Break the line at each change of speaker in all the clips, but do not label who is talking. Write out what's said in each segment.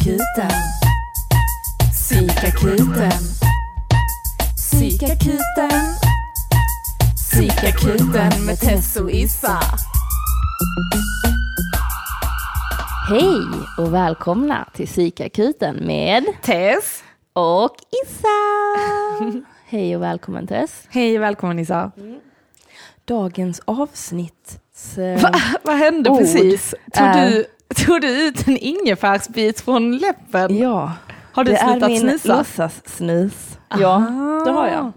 Psykakuten. Psykakuten. Psykakuten. Psykakuten med Tess och Issa.
Hej och välkomna till Psykakuten med
Tess.
och Issa. Hej och välkommen Tess.
Hej, välkommen Issa.
Dagens avsnitt.
Va, vad hände
ord
precis? Tog,
är-
du, tog du ut en ingefärsbit från läppen?
Ja,
Har du
det är
slutat
min
snusa?
låtsassnus. Ja, det har jag.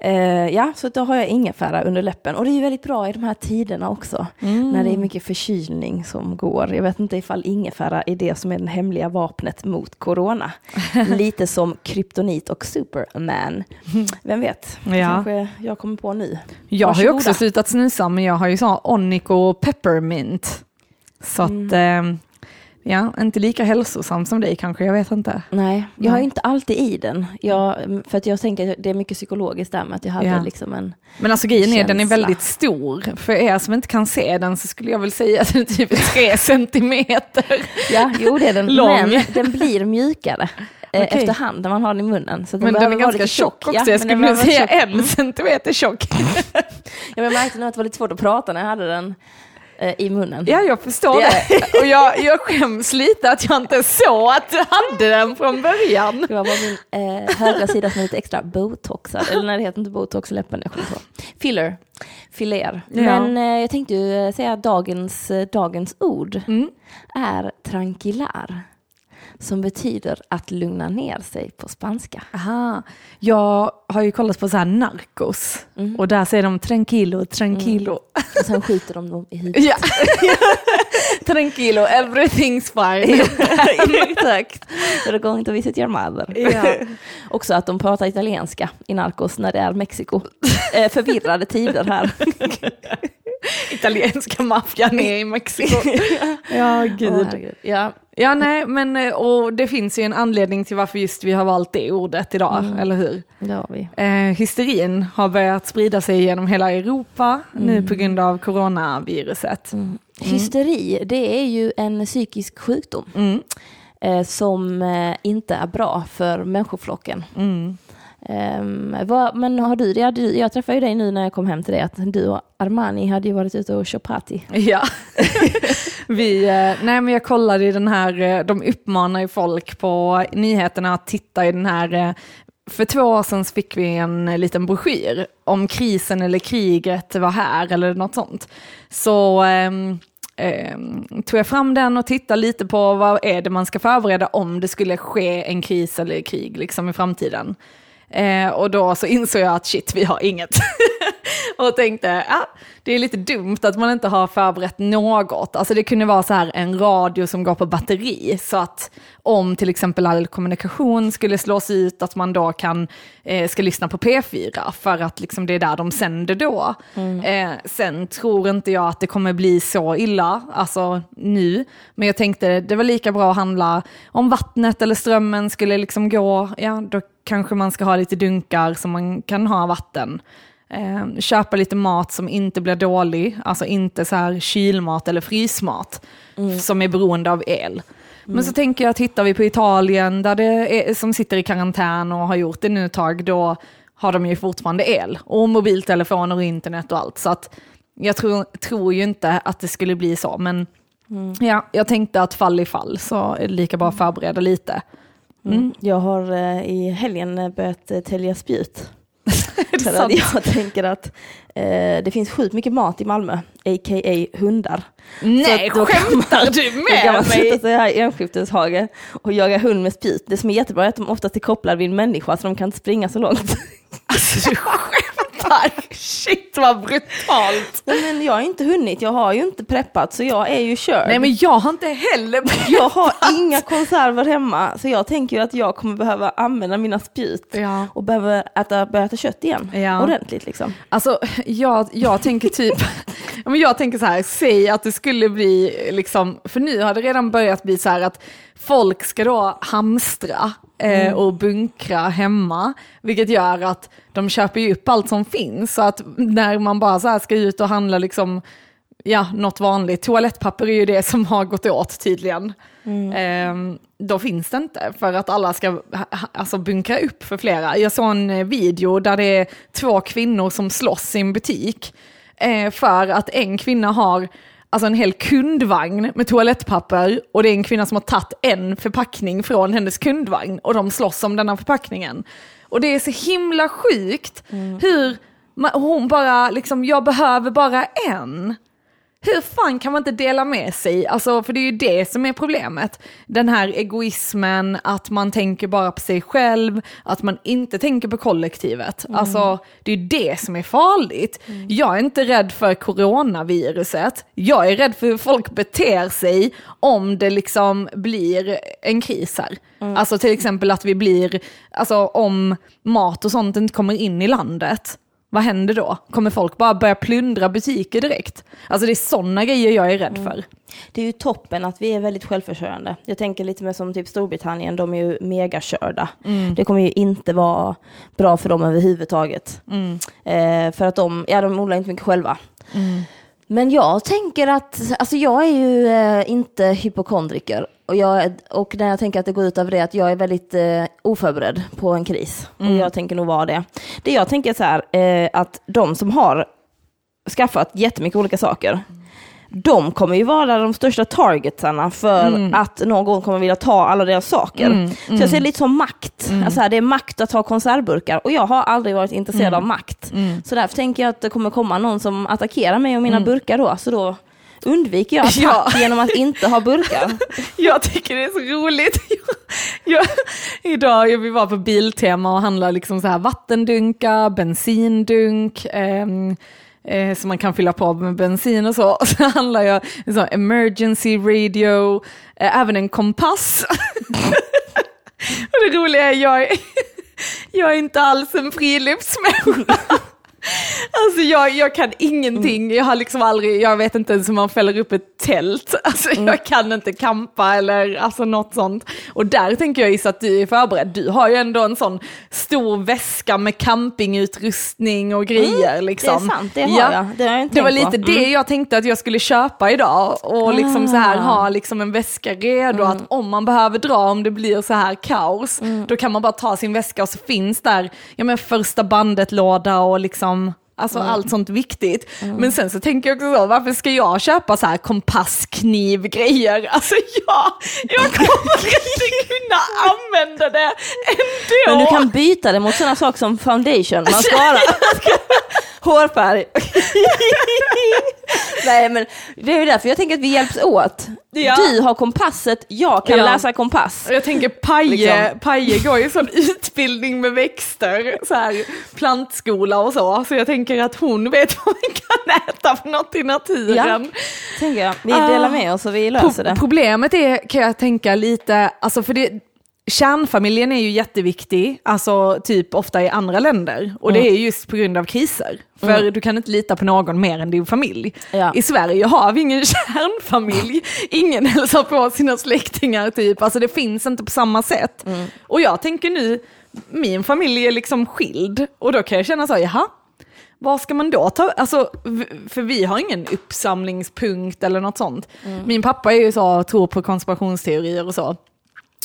Eh, ja, så då har jag ingefära under läppen. Och det är ju väldigt bra i de här tiderna också.
Mm.
När det är mycket förkylning som går. Jag vet inte ifall ingefära är det som är det hemliga vapnet mot corona. Lite som kryptonit och superman. Vem vet? Det
Ja.
kanske jag kommer på nu.
Jag har ju också
Varsågoda.
slutat snusa, men jag har ju sån Onico peppermint. Så att,
Mm.
eh, ja, inte lika hälsosam som dig kanske, jag vet inte.
Nej, jag har inte alltid i den. Jag, för att jag tänker att det är mycket psykologiskt där med att jag hade
Ja.
liksom en...
Men alltså grejen är, den är
Känsla.
väldigt stor. För er som inte kan se den så skulle jag väl säga att den är typ tre centimeter.
Ja, jo det är den.
Lång.
Men den blir mjukare. eh,
Okej.
Efterhand när man har den i munnen. Så
Men den är ganska
lite
tjock också,
Ja,
jag skulle nog säga
tjock.
en centimeter tjock.
Ja, men jag märkte nu att det var lite svårt att prata när jag hade den i munnen.
Ja, jag förstår det. Och jag, jag skäms lite att jag inte såg att du hade den från början.
Det var bara min eh, högra sida som är lite extra botoxad. Eller nej, det heter inte botox läppen. Jag kommer ihåg. Filler. Filer.
Ja.
Men eh, jag tänkte ju eh, säga att dagens, eh, dagens ord
Mm.
är tranquillar. Som betyder att lugna ner sig på spanska.
Aha. Jag har ju kollat på så här narcos
Mm.
och där säger de tranquilo, tranquilo.
Och sen skjuter de dem i huvudet.
Ja. tranquilo, everything's fine.
Exakt. You're going to visit your mother.
Ja.
Också att de pratar italienska i Narcos när det är Mexiko. Eh, förvirrade tider här.
Italienska maffian är i Mexiko. ja, gud.
herregud. ja,
Ja, nej, men eh, och det finns ju en anledning till varför just vi har valt det ordet idag, eller hur?
det har vi.
Eh, hysterin har börjat sprida sig genom hela Europa nu på grund av coronaviruset.
Hysteri, det är ju en psykisk sjukdom
Mm.
eh, som eh, inte är bra för människoflocken. Um, vad, men har du? Jag, jag träffade ju dig nu när jag kom hem till dig, att du och Armani hade ju varit ute och kört party.
Ja. vi, eh, nej men jag kollade i den här, eh, de uppmanar ju folk på nyheterna att titta i den här eh, för två år sedan fick vi en liten broschyr om krisen eller kriget var här eller något sånt. Så ehm, ehm, tog jag fram den och tittade lite på vad är det man ska förbereda om det skulle ske en kris eller krig liksom i framtiden. Eh, och då så insåg jag att shit, vi har inget. och tänkte, ja, det är lite dumt att man inte har förberett något. Alltså det kunde vara så här en radio som går på batteri, så att om till exempel all kommunikation skulle slås ut, att man då kan, eh, ska lyssna på P4, för att liksom det är där de sänder då. Eh, sen tror inte jag att det kommer bli så illa, alltså nu, men jag tänkte det var lika bra att handla om vattnet eller strömmen skulle liksom gå, ja då kanske man ska ha lite dunkar som man kan ha vatten. Eh, köpa lite mat som inte blir dålig, alltså inte så här kylmat eller frysmat som är beroende av el. Men så tänker jag, tittar vi på Italien där det är, som sitter i karantän och har gjort det nu ett tag, då har de ju fortfarande el och mobiltelefoner och internet och allt. Så att jag tror, tror ju inte att det skulle bli så, men ja, jag tänkte att fall i fall så är det lika bra att förbereda lite.
Mm. Jag har eh, i helgen börjat eh, tälja spjut. För att jag tänker att eh, det finns sjukt mycket mat i Malmö, a.k.a. hundar.
Nej,
Så
skämtar
man-
du
Då kan man
med
sätta sig här i Enskifteshage och jaga hund med spjut. Det som är jättebra är att de oftast är kopplade vid en människa så de kan inte springa så långt.
Alltså du skämtar? Shit vad brutalt.
Nej, men jag har inte hunnit, jag har ju inte preppat så jag är ju körd.
Nej men jag har inte heller
Jag har inga konserver hemma så jag tänker ju att jag kommer behöva använda mina spjut
Ja.
och behöva äta, börja äta kött igen.
Ja.
Ordentligt liksom.
Alltså jag, jag tänker typ, men jag tänker så här, säg att det skulle bli liksom, för nu har det redan börjat bli så här att folk ska då hamstra eh, och bunkra hemma, vilket gör att de köper ju upp allt som finns, så att när man bara så här ska ut och handla liksom ja, något vanligt. Toalettpapper är ju det som har gått åt tydligen. Eh, då finns det inte för att alla ska alltså, bunkra upp för flera. Jag såg en eh, video där det är två kvinnor som slåss i en butik eh, för att en kvinna har alltså en hel kundvagn med toalettpapper och det är en kvinna som har tagit en förpackning från hennes kundvagn och de slåss om denna förpackningen. Och det är så himla sjukt hur ma- hon bara liksom, jag behöver bara en. Hur fan kan man inte dela med sig? Alltså, för det är ju det som är problemet. Den här egoismen, att man tänker bara på sig själv, att man inte tänker på kollektivet. Alltså, det är ju det som är farligt. Jag är inte rädd för coronaviruset. Jag är rädd för hur folk beter sig om det liksom blir en kris här. Alltså till exempel att vi blir, alltså om mat och sånt inte kommer in i landet. Vad händer då? Kommer folk bara börja plundra butiker direkt? Alltså det är sådana grejer jag är rädd för.
Det är ju toppen att vi är väldigt självförsörjande. Jag tänker lite mer som typ Storbritannien, de är ju megakörda. Det kommer ju inte vara bra för dem överhuvudtaget. Eh, för att de, ja de odlar inte mycket själva. Men jag tänker att, alltså jag är ju eh, inte hypokondriker. Och, jag, och när jag tänker att det går ut över det, att jag är väldigt eh, oförberedd på en kris. Och jag tänker nog vara det. Det jag tänker så här, eh, att de som har skaffat jättemycket olika saker, de kommer ju vara de största targetsarna för att någon kommer vilja ta alla deras saker. Så jag ser det lite som makt. Alltså här, det är makt att ha konservburkar och jag har aldrig varit intresserad av makt. Så därför tänker jag att det kommer komma någon som attackerar mig och mina burkar då, så då undviker jag attack
Ja.
genom att inte ha burkar.
Jag tycker det är så roligt. Jag, idag jag vi var på Biltema och handlade liksom så här vattendunkar, bensindunk, ehm, eh, som man kan fylla på med bensin och så. Och så handlar jag en sån emergency radio, eh, även en kompass. och det roliga är jag är, jag är inte alls en friluftsmänniska. Alltså jag, jag kan ingenting, jag har liksom aldrig, jag vet inte ens hur man fäller upp ett tält. Alltså jag kan inte kampa eller alltså något sånt. Och där tänker jag gissa att du är förberedd. Du har ju ändå en sån stor väska med campingutrustning och grejer liksom.
Det är sant, det har jag. Det har jag inte
Det var lite
på.
det jag tänkte att jag skulle köpa idag och liksom så här
Ah.
ha liksom en väska redo att om man behöver dra, om det blir så här kaos, då kan man bara ta sin väska och så finns där, ja men första bandet-låda och liksom Alltså allt sånt viktigt. Men sen så tänker jag också så, varför ska jag köpa så här kompasskniv-grejer? Alltså jag, jag kommer inte kunna använda det ändå.
Men du kan byta det mot sådana saker som foundation, mascara, hårfärg. Nej men det är ju därför jag tänker att vi hjälps åt.
Ja.
Du har kompasset, jag kan
Ja.
läsa kompass.
Jag tänker Paje,
Liksom.
Paje går ju sån utbildning med växter, så här plantskola och så. Så jag tänker att hon vet vad man kan äta för något i naturen.
Tänker jag. Vi delar med oss och vi löser
Pro-
det.
Problemet är, kan jag tänka lite, alltså för det, kärnfamiljen är ju jätteviktig, alltså typ ofta i andra länder. Och det är just på grund av kriser. För du kan inte lita på någon mer än din familj.
Ja.
I Sverige har vi ingen kärnfamilj. Ingen hälsar på sina släktingar typ. Alltså det finns inte på samma sätt. Och jag tänker nu, min familj är liksom skild. Och då kan jag känna så jaha, vad ska man då ta? Alltså, för vi har ingen uppsamlingspunkt eller något sånt. Min pappa är ju så, tror på konspirationsteorier och så.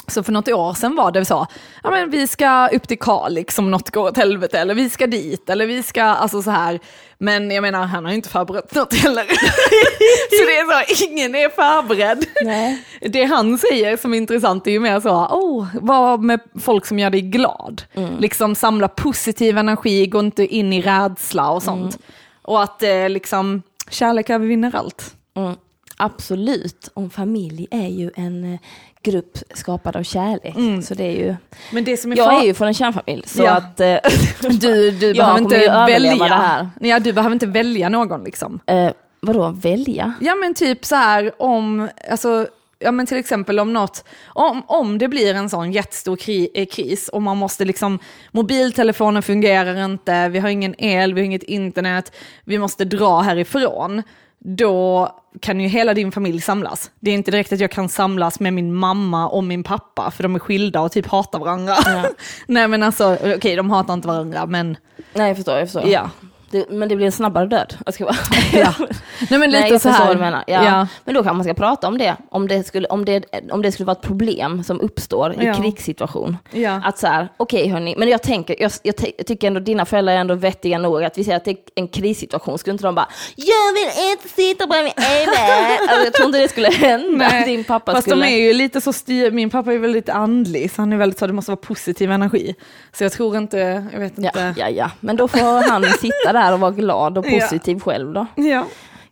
Så för något år sedan var det så, ja men vi ska upp till Kalix om något går åt helvete, eller vi ska dit, eller vi ska, alltså så här. Men jag menar, han har ju inte förberett något heller. så det är så, ingen är förberedd.
Nej.
Det han säger som är intressant är ju mer så, oh, var med folk som gör dig glad. Liksom samla positiv energi, gå inte in i rädsla och sånt. Och att eh, liksom, kärlek övervinner allt.
Mm. Absolut, om familj är ju en eh, grupp skapad av kärlek. Så det är ju,
Men det som är
jag
far-
är ju från en kärnfamilj så
Ja.
att eh,
Du, du behöver
kommer
inte
ju överleva
välja.
det här.
Ja, du behöver inte välja någon liksom.
eh, vadå välja?
Ja men typ så här om, alltså, ja men till exempel om något, om, om det blir en sån jättestor kri, eh, kris och man måste liksom, mobiltelefonen fungerar inte, vi har ingen el, vi har inget internet, vi måste dra härifrån. Då kan ju hela din familj samlas. Det är inte direkt att jag kan samlas med min mamma och min pappa, för de är skilda och typ hatar varandra. Nej men alltså, okej de hatar inte varandra men
Nej jag förstår, jag förstår.
ja.
Det, men det blir en snabbare död. Jag ska bara...
Ja. Nej men lite
Nej,
så här.
menar. Ja.
Ja.
Men då kan man ska prata om det. Om det, skulle, om, det, om det skulle vara ett problem som uppstår i
Ja.
krigssituation.
Ja.
Att så här, okej hörni, men jag tänker, jag, jag, jag tycker ändå dina föräldrar är ändå vettiga nog att vi säger att det är en krissituation, skulle inte de bara jag vill inte sitta bredvid Eva. alltså, jag tror inte det skulle hända.
Nej,
Din pappa
Fast
skulle...
de är ju lite så styr, min pappa är väldigt andlig så han är väldigt så, det måste vara positiv energi. Så jag tror inte, jag vet
Ja,
inte.
ja, ja, men då får han sitta där och vara glad och
Ja.
positiv själv då.
Ja.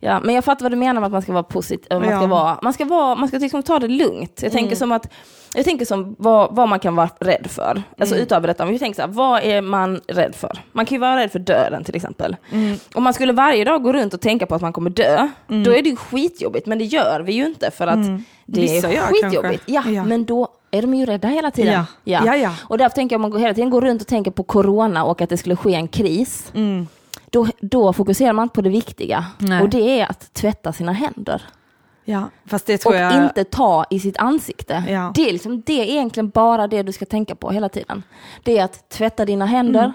Ja, men jag fattar vad du menar med att man ska vara positiv, man ska,
Ja.
vara, man ska, vara, man ska liksom ta det lugnt. Jag
Mm.
tänker som att, jag tänker som vad, vad man kan vara rädd för. Alltså
Mm.
utöver detta, om vi tänker så här, vad är man rädd för? Man kan ju vara rädd för döden till exempel.
Mm.
Om man skulle varje dag gå runt och tänka på att man kommer dö, då är det ju skitjobbigt, men det gör vi ju inte för att det
Mm. Vissa
är skitjobbigt. Ja,
Ja.
men då är de ju rädda hela tiden.
Ja. Ja, ja.
Och därför tänker jag om man hela tiden går runt och tänker på corona och att det skulle ske en kris,
Mm.
Då, då fokuserar man inte på det viktiga.
Nej.
Och det är att tvätta sina händer.
ja, fast det tror
Och
jag...
inte ta i sitt ansikte.
Ja.
Det, är liksom, det är egentligen bara det du ska tänka på hela tiden. Det är att tvätta dina händer,
Mm.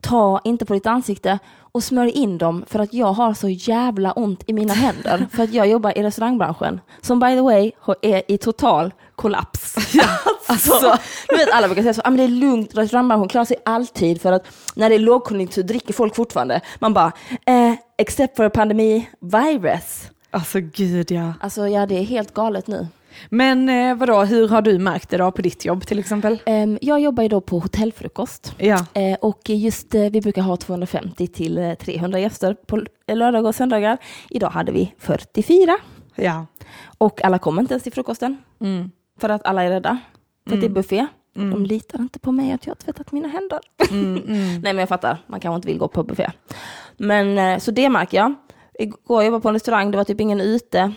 ta inte på ditt ansikte och smörj in dem för att jag har så jävla ont i mina händer. för att jag jobbar i restaurangbranschen, som by the way är i total kollaps. alltså, du vet alla brukar säga så, ah, men det är lugnt, restaurangbranschen klarar sig alltid för att när det är lågkonjunktur dricker folk fortfarande. Man bara, eh, except for a pandemi virus.
Alltså gud ja.
Alltså ja, det är helt galet nu.
Men eh, vadå, hur har du märkt det då på ditt jobb till exempel?
Jag jobbar ju då på hotellfrukost.
Ja.
Eh, och just eh, vi brukar ha 250 till eh, 300 gäster på lördagar och söndagar. Idag hade vi 44
Ja.
och alla kom inte ens till frukosten
Mm.
För att alla är rädda. För att det är buffé. De litar inte på mig att jag har tvättat mina händer.
Mm,
Nej men jag fattar, man kanske inte vill gå på buffé. Men eh, så det märker jag. Igår jag på en restaurang, det var typ ingen ute.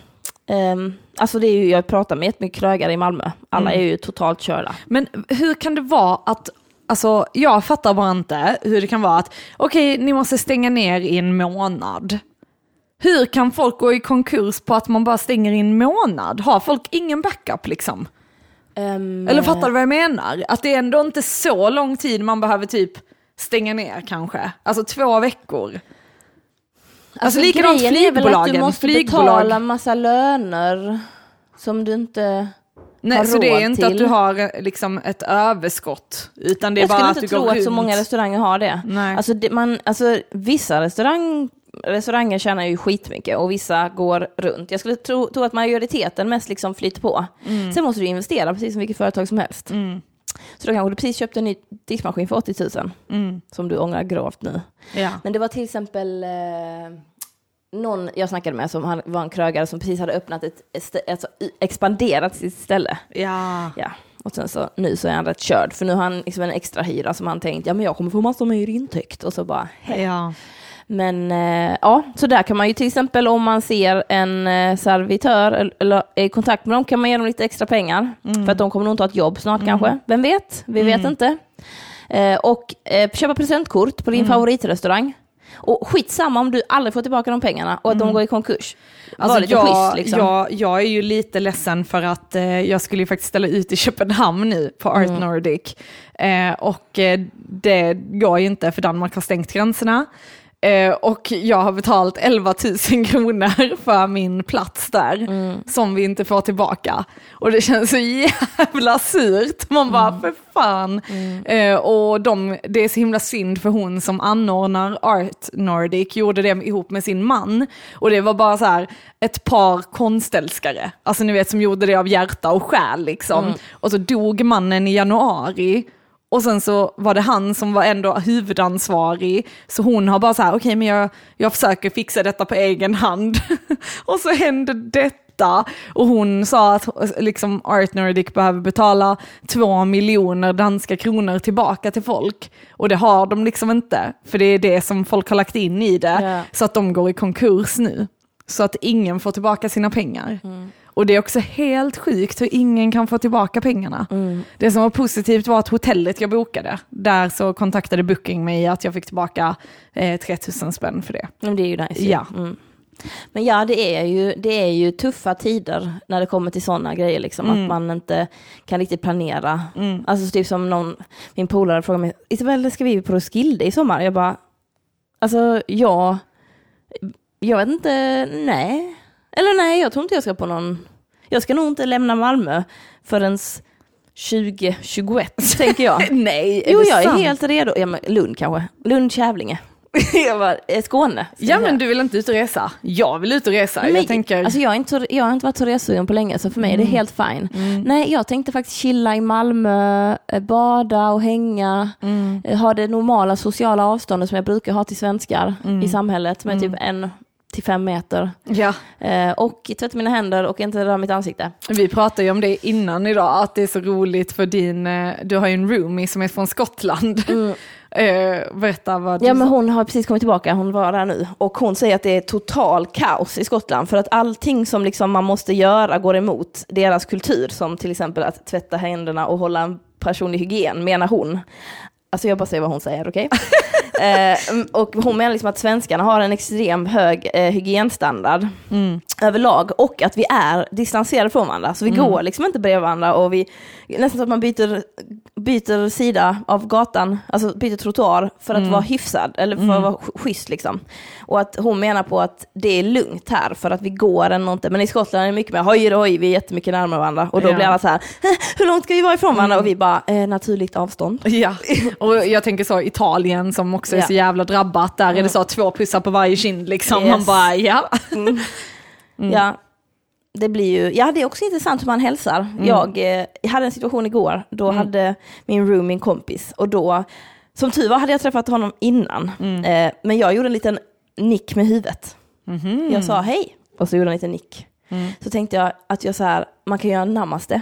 Ehm, alltså det är ju, jag pratar med jättemycket krögare i Malmö. Alla är ju totalt körda.
Men hur kan det vara att, alltså jag fattar bara inte hur det kan vara att, okej ni måste stänga ner i en månad. Hur kan folk gå i konkurs på att man bara stänger i en månad? Har folk ingen backup liksom?
Ehm,
Eller fattar du vad jag menar? Att det är ändå inte så lång tid man behöver typ stänga ner kanske. Alltså två veckor. Alltså, likadant
grejen är väl att
flygbolagen.
du måste
Flygbolag.
betala massa löner som du inte
Nej,
har
så det är
råd
inte att du har eh, liksom ett överskott. Utan det är
jag
bara
skulle
att
inte
du
tro
går
att
runt.
så många restauranger har det.
Nej.
Alltså, det man, alltså vissa restaurang, restauranger tjänar ju skitmycket och vissa går runt. Jag skulle tro, tro att majoriteten mest liksom flyter på.
Mm.
Sen måste du investera precis som vilket företag som helst. Så då kanske du precis köpte en ny diskmaskin för 80 000
Mm.
som du ångrar gravt nu.
Ja.
Men det var till exempel eh, någon jag snackade med som var en krögare som precis hade öppnat ett, ett, alltså, expanderat sitt ställe.
Ja.
Ja. Och sen så nu så är han rätt körd för nu har han liksom en extra hyra som han tänkt, ja men jag kommer få massor mer intäkt och så bara, hej.
ja.
Men eh, ja, så där kan man ju till exempel om man ser en eh, servitör eller, är i kontakt med dem kan man ge dem lite extra pengar. För att de kommer nog inte ha ett jobb snart kanske. Vem vet? Vi vet inte. Eh, och köpa presentkort på din favoritrestaurang. Och skitsamma om du aldrig får tillbaka de pengarna och att de går i konkurs. Var
Alltså
lite
jag,
schysst liksom.
jag, jag är ju lite ledsen för att eh, jag skulle ju faktiskt ställa ut i Köpenhamn nu på Art
Mm.
Nordic. Eh, och eh, det går ju inte för Danmark har stängt gränserna. Eh, och jag har betalt 11 000 kronor för min plats där,
Mm.
som vi inte får tillbaka. Och det känns så jävla surt. Man bara,
Mm.
för fan. Eh, och de, det är så himla synd för hon som anordnar Art Nordic, gjorde det ihop med sin man. Och det var bara så här, ett par konstälskare, alltså ni vet som gjorde det av hjärta och själ liksom. Och så dog mannen i januari. Och sen så var det han som var ändå huvudansvarig, så hon har bara så här, okej men jag, jag försöker fixa detta på egen hand. och så hände detta. Och hon sa att liksom, Art Nordic behöver betala två miljoner danska kronor tillbaka till folk. Och det har de liksom inte, för det är det som folk har lagt in i det.
Ja.
Så att de går i konkurs nu. Så att ingen får tillbaka sina pengar. Och det är också helt sjukt hur ingen kan få tillbaka pengarna. Det som var positivt var att hotellet jag bokade, där så kontaktade Booking mig att jag fick tillbaka eh, 3000 spänn för det.
Men det är ju nice.
Ja.
Mm. Men ja, det är, ju, det är ju tuffa tider när det kommer till sådana grejer, liksom,
Mm.
att man inte kan riktigt planera. Alltså typ som någon, min polare frågade mig, Isabelle ska vi på Roskilde i sommar? Jag bara, Alltså jag, jag vet inte, nej. Eller nej, jag tror inte jag ska på någon, jag ska nog inte lämna Malmö förrän 2021 tänker jag.
Nej, är
Jo,
det
jag är
sant?
helt redo. Ja, men Lund kanske. Lund, Kävlinge.
jag bara,
Eh, Skåne.
ja men du vill inte ut och resa? Jag vill ut och resa.
Men,
jag tänker,
alltså jag, har inte, jag har inte varit så ressugen på länge, så för mig är det helt fine. Nej, jag tänkte faktiskt chilla i Malmö, eh, bada och hänga, eh, ha det normala sociala avståndet som jag brukar ha till svenskar i samhället, med typ en till fem meter.
ja,
Eh, och tvätta mina händer och inte röra mitt ansikte.
vi pratade ju om det innan idag, att det är så roligt för din, eh, du har ju en roomie som är från Skottland. Eh, berätta vad du
Ja men
sa.
hon har precis kommit tillbaka, hon var där nu. Och hon säger att det är total kaos i Skottland. För att allting som liksom man måste göra går emot deras kultur. Som till exempel att tvätta händerna och hålla en personlig hygien, menar hon. Alltså jag bara säger vad hon säger, okej? eh, och hon menar liksom att svenskarna har en extrem hög eh, hygienstandard överlag. Och att vi är distanserade från varandra. Så vi går liksom inte bredvid varandra och vi, nästan så att man byter, byter sida av gatan, alltså byter trottoar för att vara hyfsad, eller för att vara sch- schysst liksom. Och att hon menar på att det är lugnt här för att vi går ändå inte, men i Skottland är det mycket mer hoj hoj, vi är jättemycket närmare varandra. Och då
Ja.
blir alla så här, "Eh, hur långt ska vi vara ifrån varandra? Och vi bara, eh, naturligt avstånd.
Ja, och jag tänker så Italien som också är
Ja.
så jävla drabbat, där är det så två pussar på varje kind liksom.
Yes.
Man bara, ja.
Ja, det blir ju, ja det är också intressant hur man hälsar. Jag, eh, jag hade en situation igår, då hade min room min kompis och då, som tur var hade jag träffat honom innan, eh, men jag gjorde en liten nick med huvudet. Jag sa hej och så gjorde han en liten nick. Så tänkte jag att jag så här, man kan göra en namaste.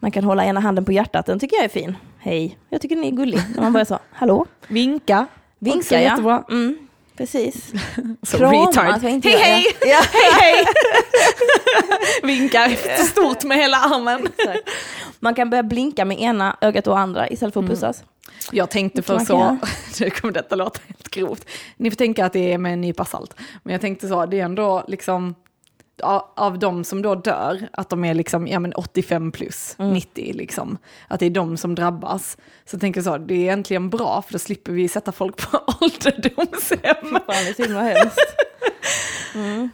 Man kan hålla ena handen på hjärtat, den tycker jag är fin. Hej, jag tycker den är gullig. När man börjar så, hallå?
Vinka.
Vinka
Också
ja.
jättebra.
Mm, precis.
Så
Kramas,
retard.
inte
Hej hej!
Ja.
hej hej! Vinkar stort med hela armen.
Exakt. Man kan börja blinka med ena ögat och andra istället för att pussas.
Jag tänkte för så, nu kommer detta låta helt grovt, ni får tänka att det är med en nypa salt, men jag tänkte så, det är ändå liksom, av de som då dör, att de är liksom, ja men 85 plus, 90 liksom, att det är de som drabbas. Så jag tänker så, det är egentligen bra, för då slipper vi sätta folk på ålderdomshem.
Fan, hemskt.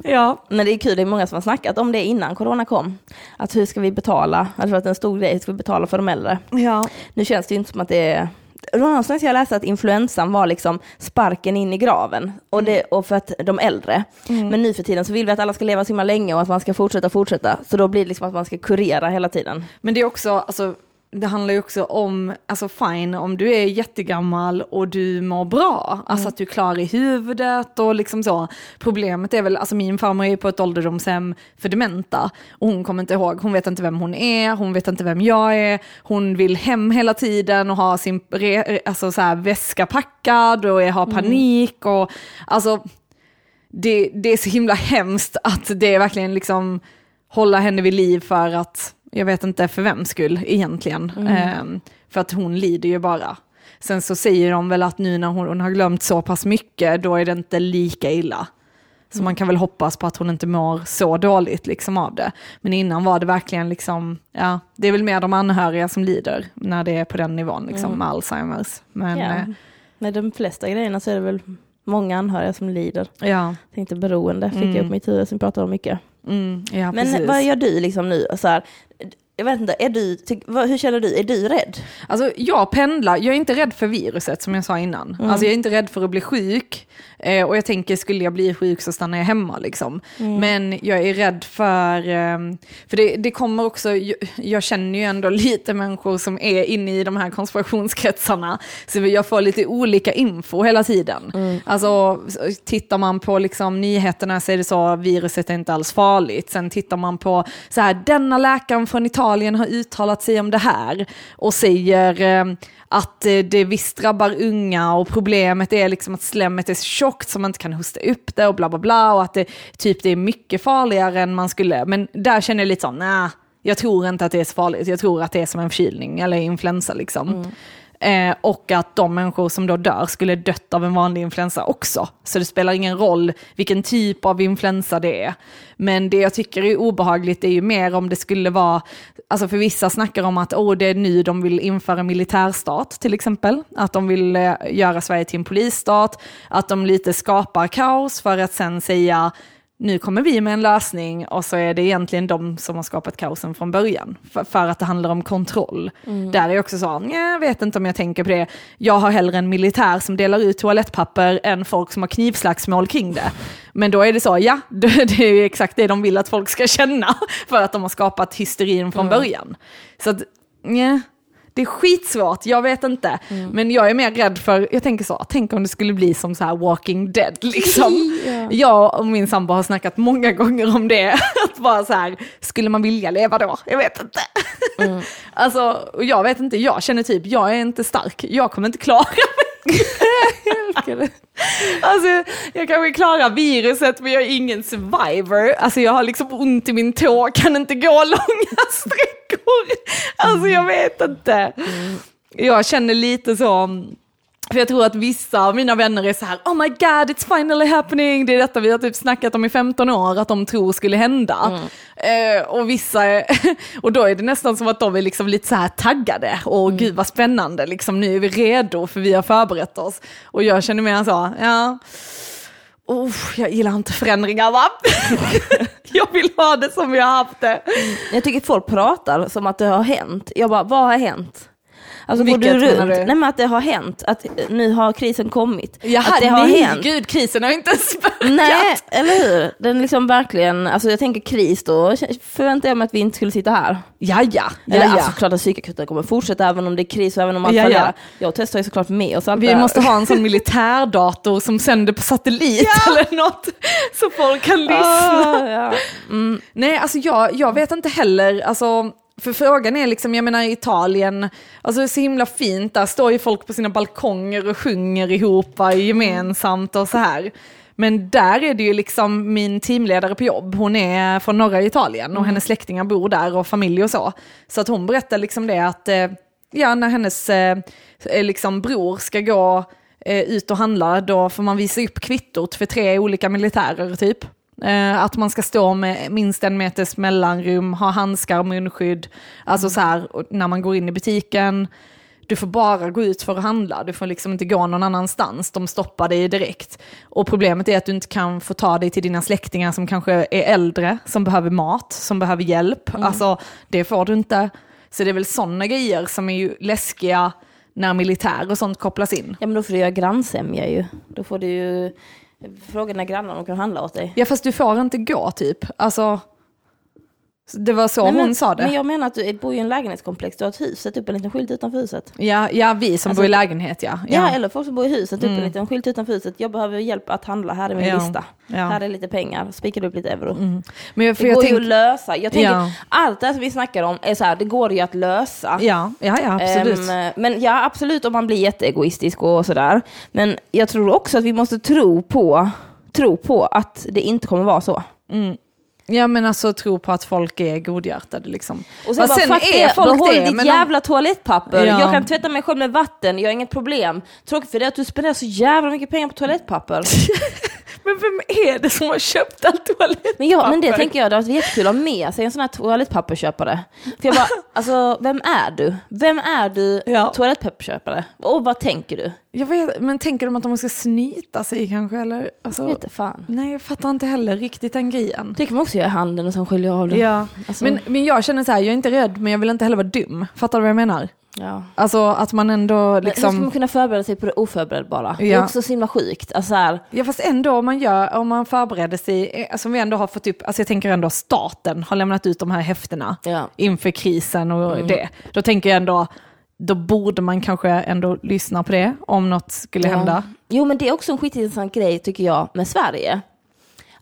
Ja,
Men det är kul, det är många som har snackat om det innan corona kom. Att hur ska vi betala? Alltså att en stor grej, ska vi betala för de äldre?
ja.
Nu känns det ju inte som att det är... Någonstans jag läste att influensan var liksom sparken in i graven, och, det, och för att de äldre. Men nu för tiden så vill vi att alla ska leva så himla länge och att man ska fortsätta fortsätta. Så då blir det liksom att man ska kurera hela tiden.
Men det är också, alltså, det handlar ju också om, alltså fine, om du är jättegammal och du mår bra, alltså att du är klar i huvudet och liksom så. Problemet är väl, alltså min farmor är på ett ålderdomshem för dementa och hon kommer inte ihåg, hon vet inte vem hon är, hon vet inte vem jag är, hon vill hem hela tiden och ha sin alltså så här, väska packad och har panik och alltså det, det är så himla hemskt att det är verkligen liksom hålla henne vid liv för att, jag vet inte för vems skull egentligen. Ehm, för att hon lider ju bara. Sen så säger de väl att nu när hon, har glömt så pass mycket, då är det inte lika illa. Så man kan väl hoppas på att hon inte mår så dåligt liksom av det. Men innan var det verkligen liksom, ja, det är väl mer de anhöriga som lider när det är på den nivån, liksom med Alzheimers. Men
Ja.
eh,
Med de flesta grejerna så är det väl många anhöriga som lider.
ja,
Tänkte beroende, fick jag upp mitt huvud som pratar om mycket.
Mm, ja
Men
precis.
vad gör du liksom nu? Så här, jag vet inte, är du, ty, vad, hur känner du? Är du rädd?
Alltså jag pendlar, jag är inte rädd för viruset som jag sa innan. Alltså jag är inte rädd för att bli sjuk. Eh, och jag tänker, skulle jag bli sjuk så stannar jag hemma liksom. Men jag är rädd för, eh, för det, det kommer också, jag, jag känner ju ändå lite människor som är inne i de här konspirationskretsarna. Så jag får lite olika info hela tiden. Alltså tittar man på liksom nyheterna så är det så, viruset är inte alls farligt. Sen tittar man på så här, denna läkaren från Italien har uttalat sig om det här och säger eh, att eh, det visst drabbar unga och problemet är liksom att slemmet är så tjockt så man inte kan hosta upp det och bla bla bla och att det, typ, det är mycket farligare än man skulle. Men där känner jag lite så, nej, jag tror inte att det är så farligt. Jag tror att det är som en förkylning eller influensa liksom. Mm. Eh, och att de människor som då dör skulle dött av en vanlig influensa också. Så det spelar ingen roll vilken typ av influensa det är. Men det jag tycker är obehagligt är ju mer om det skulle vara, alltså för vissa snackar om att oh, det är nu de vill införa militärstat till exempel. Att de vill eh, göra Sverige till en polisstat, att de lite skapar kaos för att sen säga nu kommer vi med en lösning och så är det egentligen de som har skapat kaosen från början. För, för att det handlar om kontroll. Mm. Där är också så, jag vet inte om jag tänker på det. Jag har hellre en militär som delar ut toalettpapper än folk som har knivslagsmål kring det. Men då är det så, ja, det, det är exakt det de vill att folk ska känna. För att de har skapat hysterin från mm. början. Så att, yeah. Det är skitsvårt, jag vet inte. Mm. Men jag är mer rädd för, jag tänker så, tänk om det skulle bli som så här Walking Dead liksom. yeah. Jag och min sambo har snackat många gånger om det. Att bara så här, skulle man vilja leva då? Jag vet inte. Mm. alltså, jag vet inte, jag känner typ, jag är inte stark, jag kommer inte klara mig. alltså, jag kanske klarar viruset men jag är ingen survivor. Alltså jag har liksom ont i min tå, kan inte gå långa sträckor. Alltså jag vet inte. Jag känner lite så, för jag tror att vissa av mina vänner är så här, oh my god it's finally happening, det är detta vi har typ snackat om i 15 år att de tror skulle hända. Mm. Eh, och vissa, är, och då är det nästan som att de är liksom lite så här taggade, och mm. gud vad spännande, liksom, nu är vi redo för vi har förberett oss. Och jag känner mer så, ja, oh, jag gillar inte förändringar va? jag vill ha det som vi har haft det.
Jag tycker folk pratar som att det har hänt. Jag bara, vad har hänt? Alltså går du runt, du? nej men att det har hänt, att nu har krisen kommit.
Jaha,
att det
har nej, hänt. gud krisen har inte ens börjat.
Nej, eller hur? Den liksom verkligen, alltså jag tänker kris då förväntar jag mig att vi inte skulle sitta här.
Ja, ja.
Eller ja, alltså klart att psykakuten kommer fortsätta även om det är kris och även om allt ja, ja. Jag testar ju såklart med oss allt
Vi måste ha en sån militärdator som sänder på satellit ja. eller något. Så folk kan lyssna. Ah, ja. mm. Nej, alltså jag, jag vet inte heller, alltså för frågan är liksom, jag menar Italien, alltså det är så himla fint, där står ju folk på sina balkonger och sjunger ihop gemensamt och så här. Men där är det ju liksom min teamledare på jobb, hon är från norra Italien och mm. hennes släktingar bor där och familj och så. Så att hon berättar liksom det att, eh, ja när hennes eh, eh, liksom bror ska gå ut och handla, då får man visa upp kvittot för tre olika militärer typ. Eh, att man ska stå med minst en meters mellanrum, ha handskar, munskydd. Alltså så här, när man går in i butiken, du får bara gå ut för att handla, du får liksom inte gå någon annanstans, de stoppar dig direkt. Och problemet är att du inte kan få ta dig till dina släktingar som kanske är äldre, som behöver mat, som behöver hjälp. Mm. Alltså det får du inte. Så det är väl sådana grejer som är ju läskiga när militär och sånt kopplas in.
Ja men då får du göra grannsämja ju. Då får du ju Fråga dina grannar om de kan handla åt dig.
Ja fast du får inte gå typ. Alltså, det var så Nej,
hon
men, sa det.
Men jag menar att du bor i en lägenhetskomplex, du har ett hus, sätt upp en liten skylt utanför huset.
Ja, ja vi som alltså, bor i lägenhet ja.
ja. ja. eller folk som bor i huset, mm. upp en liten skylt utanför huset. Jag behöver hjälp att handla, här är min ja. lista. Ja. Här är lite pengar, spikar upp lite euro. Mm. Men jag, det går tänk... ju att lösa. Jag tänker, ja. allt det som vi snackar om är så här, det går ju att lösa.
Ja, ja, ja absolut. Um,
men ja, absolut om man blir jätteegoistisk och sådär. Men jag tror också att vi måste tro på tro på att det inte kommer vara så.
Mm. Ja men alltså tro på att folk är godhjärtade liksom.
Och sen, bara, sen är folk behåll det, ditt men jävla toalettpapper. Ja. Jag kan tvätta mig själv med vatten, jag har inget problem. Tråkigt för det att du spenderar så jävla mycket pengar på toalettpapper.
Men vem är det som har köpt allt toalettpapper?
Men, ja, men det tänker jag, det var jättekul att ha med sig en sån här toalettpappersköpare. För jag bara, alltså vem är du? Vem är du ja. toalettpappersköpare? Och vad tänker du?
Jag vet, men tänker de att de ska snyta sig kanske? Eller? Alltså,
jag vet fan.
Nej, jag fattar inte heller riktigt den grejen.
Det kan man också göra i handen och sen skölja av det.
Ja. Alltså. Men, men jag känner så här, jag är inte rädd men jag vill inte heller vara dum. Fattar du vad jag menar? Ja. Alltså att man ändå liksom...
Hur ska man kunna förbereda sig på det oförberedbara? Ja. Det är också så himla sjukt. Alltså här...
Ja fast ändå om man gör, om man förbereder sig, alltså vi ändå har fått upp, alltså jag tänker ändå staten har lämnat ut de här häftena ja. inför krisen och mm. det. Då tänker jag ändå, då borde man kanske ändå lyssna på det om något skulle ja. hända.
Jo men det är också en skitintressant grej tycker jag med Sverige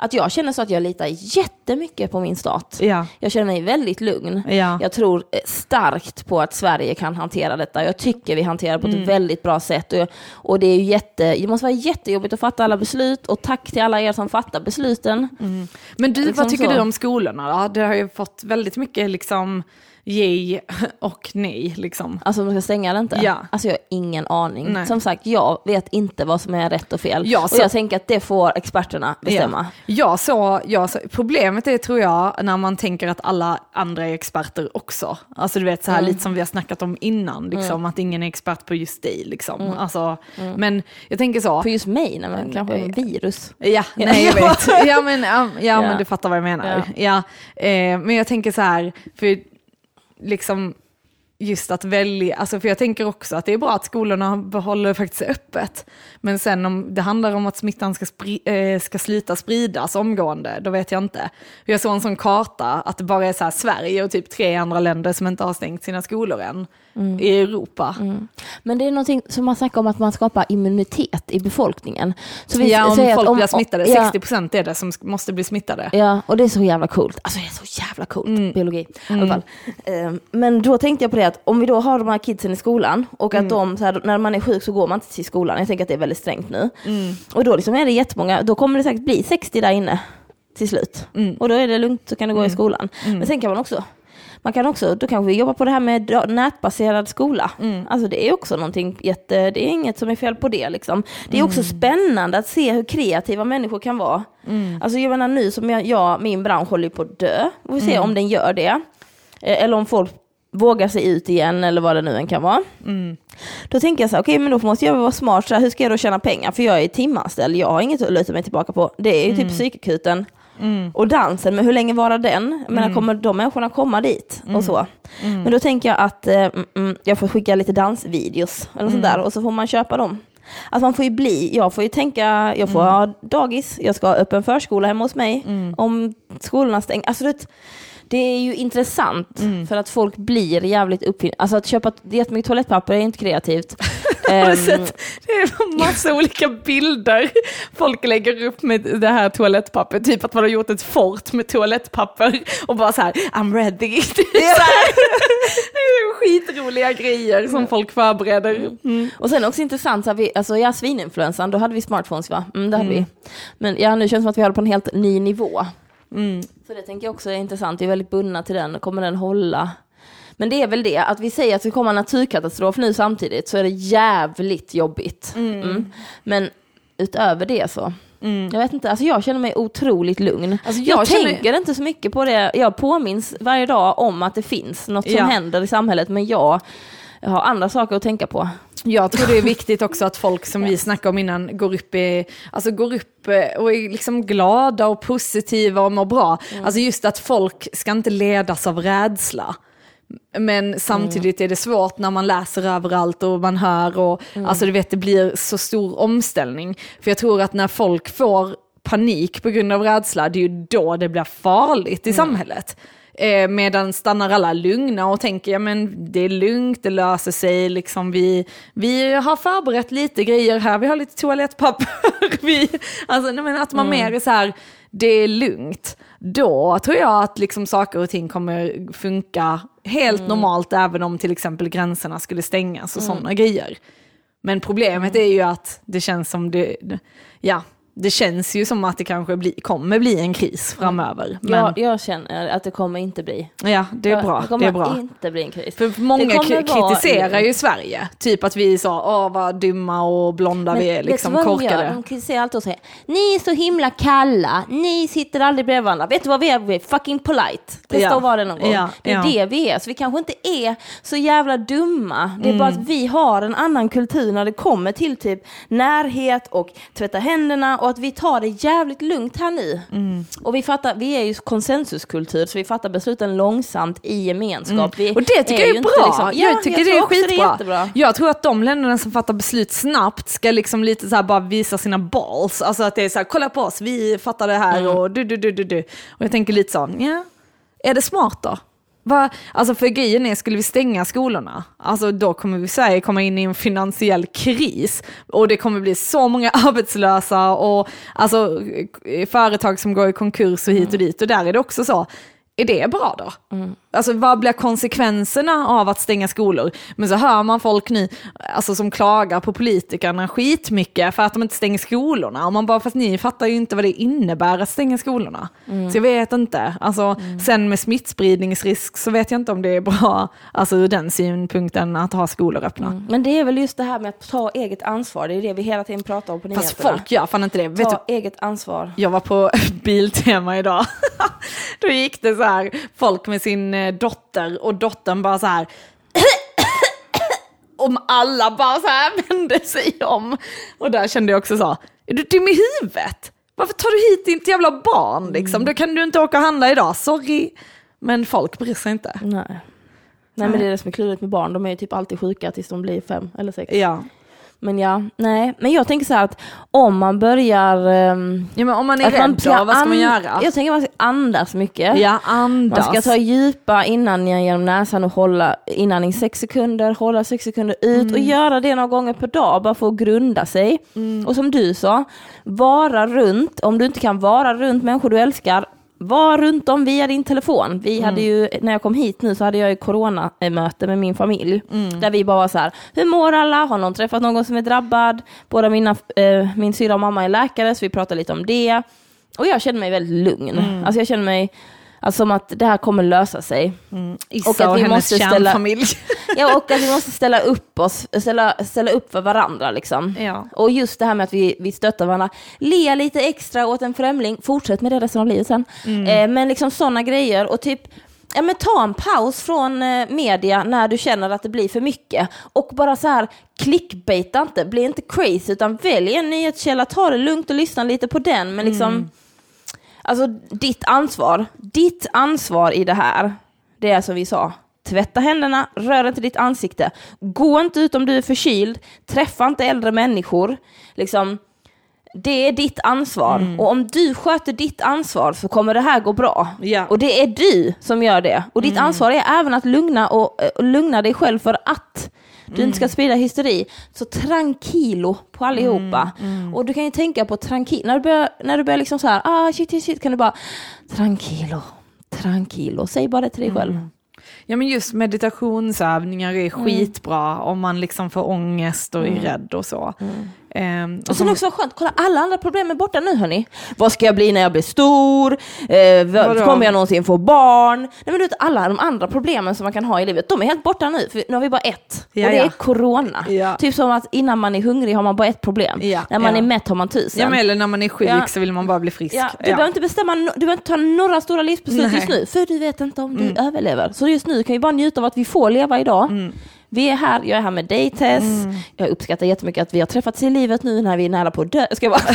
att jag känner så att jag litar jättemycket på min stat. Ja. Jag känner mig väldigt lugn. Ja. Jag tror eh, starkt på att Sverige kan hantera detta. Jag tycker vi hanterar det på ett mm. väldigt bra sätt. Och, och, det, är ju jätte, det måste vara jättejobbigt att fatta alla beslut och tack till alla er som fattar besluten.
Mm. Men du, liksom vad tycker så. du om skolorna då? Det har ju fått väldigt mycket liksom yay och nej liksom.
Alltså om de ska stänga eller inte?
Ja.
Alltså jag har ingen aning.
Nej.
Som sagt, jag vet inte vad som är rätt och fel.
Ja,
och
så-
jag tänker att det får experterna bestämma.
Ja. Ja, så, ja, så, problemet är tror jag när man tänker att alla andra är experter också. Alltså du vet så här
Mm.
lite som vi har snackat om innan, liksom, att ingen är expert på just dig. Liksom.
Mm.
Alltså, Men jag tänker så,
På just mig, nej, men kanske en virus.
Ja, nej jag vet. Ja men, ja, ja,
Ja.
men du fattar vad jag menar. Ja. eh, men jag tänker så här, för liksom just att välja, alltså för jag tänker också att det är bra att skolorna behåller faktiskt öppet. Men sen om det handlar om att smittan ska, spri, eh, ska sluta spridas omgående, då vet jag inte. Jag såg en sån karta att det bara är så Sverige och typ tre andra länder som inte har stängt sina skolor än i Europa.
Men det är någonting som man snackar om att man skapar immunitet i befolkningen. Så vi
Ja, om
säger att
folk
om-
blir smittade,
ja,
60% är det som måste bli smittade.
Ja, och det är så jävla coolt. Alltså det är så jävla coolt,
Mm.
biologi i alla fall. Men då tänkte jag på det att om vi då har de här kidsen i skolan och
Mm.
att de, så här, när man är sjuk så går man inte till skolan. Jag tänker att det är väldigt strängt nu.
Mm.
Och då liksom är det jättemånga, då kommer det säkert bli 60 där inne till slut.
Mm.
Och då är det lugnt, så kan du gå i skolan. Men sen kan man också man kan också, då kanske vi jobbar på det här med nätbaserad skola.
Mm.
Alltså det är också någonting jätte, det är inget som är fel på det liksom. Det är
Mm.
också spännande att se hur kreativa människor kan vara.
Mm.
Alltså jag menar nu som jag, jag min bransch håller på att dö. Vi får se
Mm.
om den gör det. Eh, Eller om folk vågar sig ut igen eller vad det nu än kan vara.
Mm.
Då tänker jag så här, okej men då måste jag vara smart, så här, hur ska jag då tjäna pengar? För jag är timanställd, jag har inget att luta mig tillbaka på. Det är ju typ psykakuten och dansen, men hur länge varar den? Jag menar, kommer de människorna komma dit? Och så. Men då tänker jag att eh, mm, mm, jag får skicka lite dansvideos eller sånt där och så får man köpa dem. Att man får ju bli, jag får ju tänka, jag får ha dagis, jag ska ha öppen förskola hemma hos mig. Om skolorna stänger, alltså det, det är ju intressant för att folk blir jävligt uppfinnande. Alltså att köpa jättemycket toalettpapper är inte kreativt.
Har du
Ehm,
sett? Det är massa olika bilder folk lägger upp med det här toalettpappret. Typ att man har gjort ett fort med toalettpapper och bara så här, I'm ready. Det är, så här, det är skitroliga grejer som folk förbereder. Mm.
Och sen också intressant, så här, vi, alltså ja, svininfluensan, då hade vi smartphones va? Mm, det hade vi. Men ja, nu känns det som att vi håller på en helt ny nivå.
Mm.
Så det tänker jag också är intressant, vi är väldigt bundna till den, kommer den hålla? Men det är väl det, att vi säger att det kommer en naturkatastrof nu samtidigt så är det jävligt jobbigt. Mm. Men utöver det så, jag vet inte, alltså jag känner mig otroligt lugn.
Alltså,
jag
jag känner-
tänker inte så mycket på det, jag påminns varje dag om att det finns något som
Ja.
händer i samhället, men jag har andra saker att tänka på.
Jag tror det är viktigt också att folk som vi snackade om innan går upp, i, alltså går upp eh, och är liksom glada och positiva och mår bra. Alltså just att folk ska inte ledas av rädsla. Men samtidigt är det svårt när man läser överallt och man hör och alltså du vet det blir så stor omställning. För jag tror att när folk får panik på grund av rädsla, det är ju då det blir farligt i samhället. Eh, medan stannar alla lugna och tänker, ja men det är lugnt, det löser sig, liksom vi, vi har förberett lite grejer här, vi har lite toalettpapper. vi, alltså, nej, men att man mer är så här, det är lugnt. Då tror jag att liksom saker och ting kommer funka helt normalt, även om till exempel gränserna skulle stängas och sådana grejer. Men problemet är ju att det känns som det, ja, det känns ju som att det kanske bli, kommer bli en kris framöver. Men
Jag, jag känner att det kommer inte bli.
ja, det är bra.
Det kommer
Det bra.
inte bli en kris.
För många
Det kommer
kri-
vara-
kritiserar ju Sverige. Typ att vi sa, åh vad dumma och blonda vi är, liksom korkade.
De kritiserar alltid och säger, ni är så himla kalla, ni sitter aldrig bredvid varandra. Vet du vad vi är? Vi är fucking polite. Testa
Ja.
att vara det någon gång.
Ja,
Det är
ja.
det vi är. Så vi kanske inte är så jävla dumma. Det är bara
Mm.
att vi har en annan kultur när det kommer till typ närhet och tvätta händerna och att vi tar det jävligt lugnt här nu.
Mm.
Och vi fattar, vi är ju konsensuskultur så vi fattar besluten långsamt i gemenskap.
Mm. Och det tycker jag
ju
är
inte
bra.
liksom- Ja,
jag tycker
jag
det är skitbra.
jättebra.
jag tror att de länderna som fattar beslut snabbt ska liksom lite så bara visa sina balls. Alltså att det är så här, kolla på oss, vi fattar det här
Mm.
och du, du, du, du, du. Och jag tänker lite så, ja, är det smart då? Va? Alltså för grejen är, skulle vi stänga skolorna, alltså då kommer vi Sverige komma in i en finansiell kris. Och det kommer bli så många arbetslösa och alltså företag som går i konkurs och hit och dit. Och där är det också så, är det bra då? Alltså vad blir konsekvenserna av att stänga skolor? Men så hör man folk nu alltså, som klagar på politikerna skitmycket för att de inte stänger skolorna. Och man bara, fast ni fattar ju inte vad det innebär att stänga skolorna. Mm. Så jag vet inte. Alltså, mm. Sen med smittspridningsrisk så vet jag inte om det är bra, alltså ur den synpunkten, att ha skolor öppna. Mm.
Men det är väl just det här med att ta eget ansvar, det är det vi hela tiden pratar om på nyheterna.
Fast folk gör fan inte det.
Ta vet du, eget ansvar.
Jag var på Biltema idag. Då gick det så här, folk med sin eh, dotter och dottern bara så här om alla bara så här vände sig om. Och där kände jag också så, är du dum i huvudet? Varför tar du hit ditt jävla barn liksom? Mm. Då kan du inte åka och handla idag, sorry. Men folk bryr sig inte.
Nej. Nej men det är det som är klurigt med barn, de är ju typ alltid sjuka tills de blir fem eller sex.
Ja.
Men ja, nej. Men jag tänker så här att om man börjar... Um,
ja men om man är rädd man då, vad ska man göra?
Jag tänker att man ska andas mycket.
Ja, andas.
Man ska ta djupa inandningar genom näsan och hålla inandning sex sekunder, hålla sex sekunder ut mm. och göra det några gånger per dag bara för att grunda sig. Mm. Och som du sa, vara runt, om du inte kan vara runt människor du älskar, var runt om via din telefon. Vi mm. hade ju, när jag kom hit nu så hade jag ju coronamöte med min familj. Mm. Där vi bara var så här, hur mår alla? Har någon träffat någon som är drabbad? Båda mina, äh, min syra och mamma är läkare så vi pratade lite om det. Och jag kände mig väldigt lugn. Mm. Alltså jag kände mig Alltså som att det här kommer lösa sig.
Mm. Issa och, att och vi hennes måste ställa,
ja, och att vi måste ställa upp oss, ställa, ställa upp för varandra liksom.
Ja.
Och just det här med att vi, vi stöttar varandra. Le lite extra åt en främling, fortsätt med det resten av livet sen. Mm. Eh, men liksom sådana grejer och typ Ja, men ta en paus från eh, media när du känner att det blir för mycket. Och bara så här, clickbaita inte, bli inte crazy, utan välj en nyhetskälla, ta det lugnt och lyssna lite på den. Men liksom, mm Alltså ditt ansvar, ditt ansvar i det här, det är som vi sa, tvätta händerna, rör inte ditt ansikte, gå inte ut om du är förkyld, träffa inte äldre människor. Liksom, det är ditt ansvar mm. och om du sköter ditt ansvar så kommer det här gå bra.
Ja.
Och det är du som gör det. Och ditt mm. ansvar är även att lugna, och, och lugna dig själv för att du inte ska sprida hysteri. Så tranquilo på allihopa. Mm, mm. Och du kan ju tänka på tranquilo, när du börjar, när du börjar liksom så här, ah shit, shit, shit, kan du bara tranquilo, tranquilo, säg bara det till dig mm. själv.
Ja men just meditationsövningar är mm. skitbra om man liksom får ångest och är mm. rädd och så.
Um, och sen också skönt, kolla alla andra problem är borta nu hörni. Vad ska jag bli när jag blir stor? Eh, kommer jag någonsin få barn? Nej men du vet alla de andra problemen som man kan ha i livet, de är helt borta nu. För nu har vi bara ett. Ja, och det ja. är corona.
Ja.
Typ som att innan man är hungrig har man bara ett problem. När man är mätt har man tusen.
Ja men eller när man är sjuk så vill man bara bli frisk.
Du behöver inte bestämma, du behöver inte ta några stora livsbeslut just nu. För du vet inte om du mm. överlever. Så just nu kan vi bara njuta av att vi får leva idag. Mm. Vi är här, jag är här med dig Tess. Mm. Jag uppskattar jättemycket att vi har träffats i livet nu när vi är nära på att dö. Ska jag bara.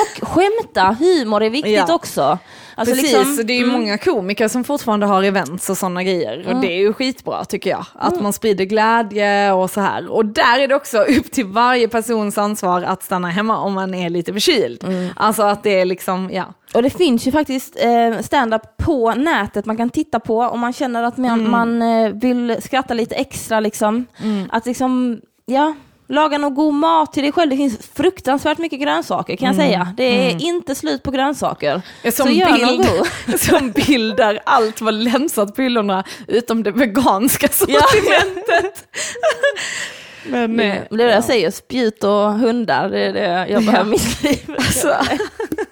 och skämta, humor är viktigt ja. också.
Alltså Precis, liksom, det är ju mm. många komiker som fortfarande har events och sådana grejer. Mm. Och det är ju skitbra tycker jag. Att mm. man sprider glädje och så här. Och där är det också upp till varje persons ansvar att stanna hemma om man är lite förkyld. Mm. Alltså att det är liksom, ja.
Och det finns ju faktiskt eh, stand-up på nätet man kan titta på om man känner att man, mm. man eh, vill skratta lite extra liksom. Mm. Att liksom, ja Laga någon god mat till dig själv. Det finns fruktansvärt mycket grönsaker kan jag mm. säga. Det är mm. inte slut på grönsaker.
Som så gör bild, god. Som bild där allt var länsat på hyllorna utom det veganska sortimentet.
Men, det, eh, det är det jag säger, spjut och hundar, det är det jag behöver ja. mitt liv. Alltså.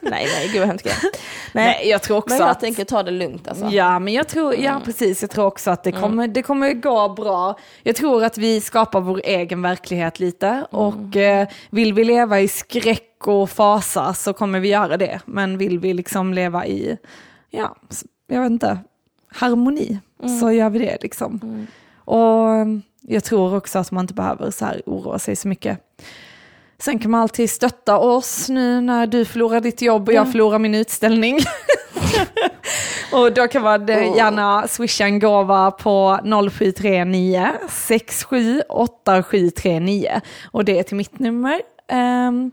nej, nej, gud vad hemskt. Nej.
nej, jag tror också
men jag
att...
tänker ta det lugnt alltså.
Ja, men jag tror, ja mm. precis, jag tror också att det mm. kommer, det kommer gå bra. Jag tror att vi skapar vår egen verklighet lite mm. och eh, vill vi leva i skräck och fasa så kommer vi göra det. Men vill vi liksom leva i, ja, jag vet inte, harmoni mm. så gör vi det liksom. Mm. Och jag tror också att man inte behöver så här oroa sig så mycket. Sen kan man alltid stötta oss nu när du förlorar ditt jobb och jag förlorar min utställning. och då kan man oh. gärna swisha en gåva på 0739 678739 och det är till mitt nummer. Um,